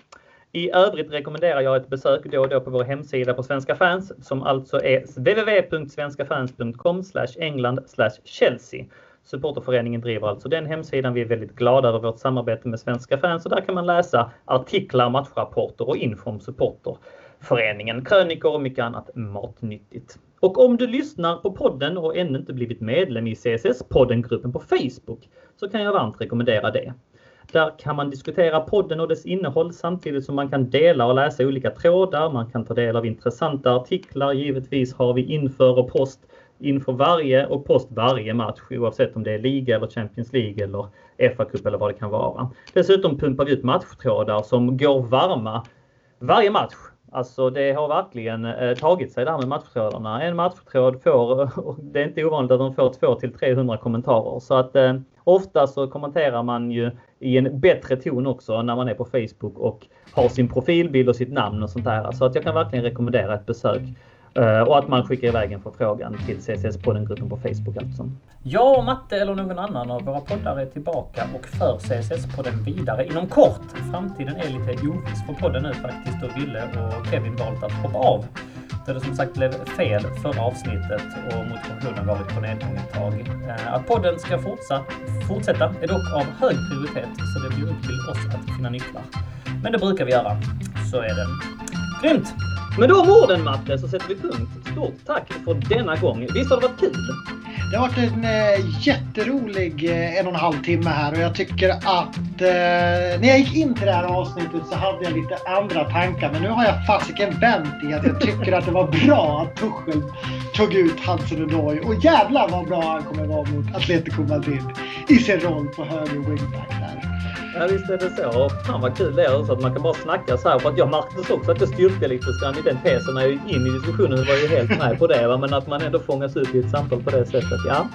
Speaker 1: I övrigt rekommenderar jag ett besök då och då på vår hemsida på Svenska fans som alltså är www.svenskafans.com England Chelsea. Supporterföreningen driver alltså den hemsidan. Vi är väldigt glada över vårt samarbete med svenska fans och där kan man läsa artiklar, matchrapporter och info om supporterföreningen, krönikor och mycket annat matnyttigt. Och om du lyssnar på podden och ännu inte blivit medlem i CSS-poddengruppen på Facebook så kan jag varmt rekommendera det. Där kan man diskutera podden och dess innehåll samtidigt som man kan dela och läsa olika trådar. Man kan ta del av intressanta artiklar. Givetvis har vi inför och post inför varje och post varje match oavsett om det är liga eller Champions League eller FA-cup eller vad det kan vara. Dessutom pumpar vi ut matchtrådar som går varma varje match. Alltså det har verkligen eh, tagit sig det här med matchtrådarna. En matchtråd får, [laughs] det är inte ovanligt att de får 2 till 300 kommentarer. Så att eh, ofta så kommenterar man ju i en bättre ton också när man är på Facebook och har sin profilbild och sitt namn och sånt där. Så att jag kan verkligen rekommendera ett besök Eh, och att man skickar iväg en förfrågan till CSS-poddengruppen på Facebook alltså. Jag och Matte eller någon annan av våra poddar är tillbaka och för CSS-podden vidare inom kort. Framtiden är lite oviss för podden nu faktiskt och Ville och Kevin valt att hoppa av. Där det som sagt blev fel förra avsnittet och motivationen varit på nedgång ett tag. Eh, att podden ska fortsätta, fortsätta är dock av hög prioritet så det blir upp till oss att finna nycklar. Men det brukar vi göra. Så är det. Grymt! Med de orden Matte så sätter vi punkt. Stort tack för denna gång. Visst har det varit kul?
Speaker 2: Det har varit en eh, jätterolig eh, en och en halv timme här och jag tycker att eh, när jag gick in till det här avsnittet så hade jag lite andra tankar men nu har jag fasiken vänt i att jag tycker att det var bra att Tuchel tog ut Hudson Odoi och jävlar vad bra han kommer vara mot Atletico Madrid i sin roll på höger wingback där.
Speaker 1: Ja visst är det så. Fan vad kul det är så att man kan bara snacka så här. För att jag märkte också att jag styrkte lite grann i den tesen när jag gick in i diskussionen. var ju helt med på det. Va? Men att man ändå fångas upp i ett samtal på det sättet. Ja.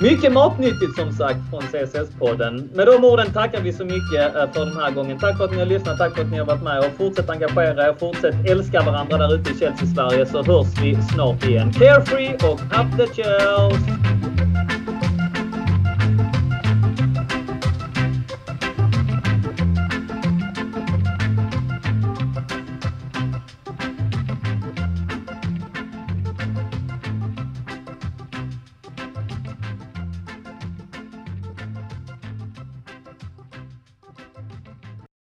Speaker 1: Mycket matnyttigt som sagt från CSS-podden. Med de orden tackar vi så mycket eh, för den här gången. Tack för att ni har lyssnat, tack för att ni har varit med och fortsätt engagera er, fortsätt älska varandra där ute i Chelsea-Sverige så hörs vi snart igen. Carefree och up the Chels!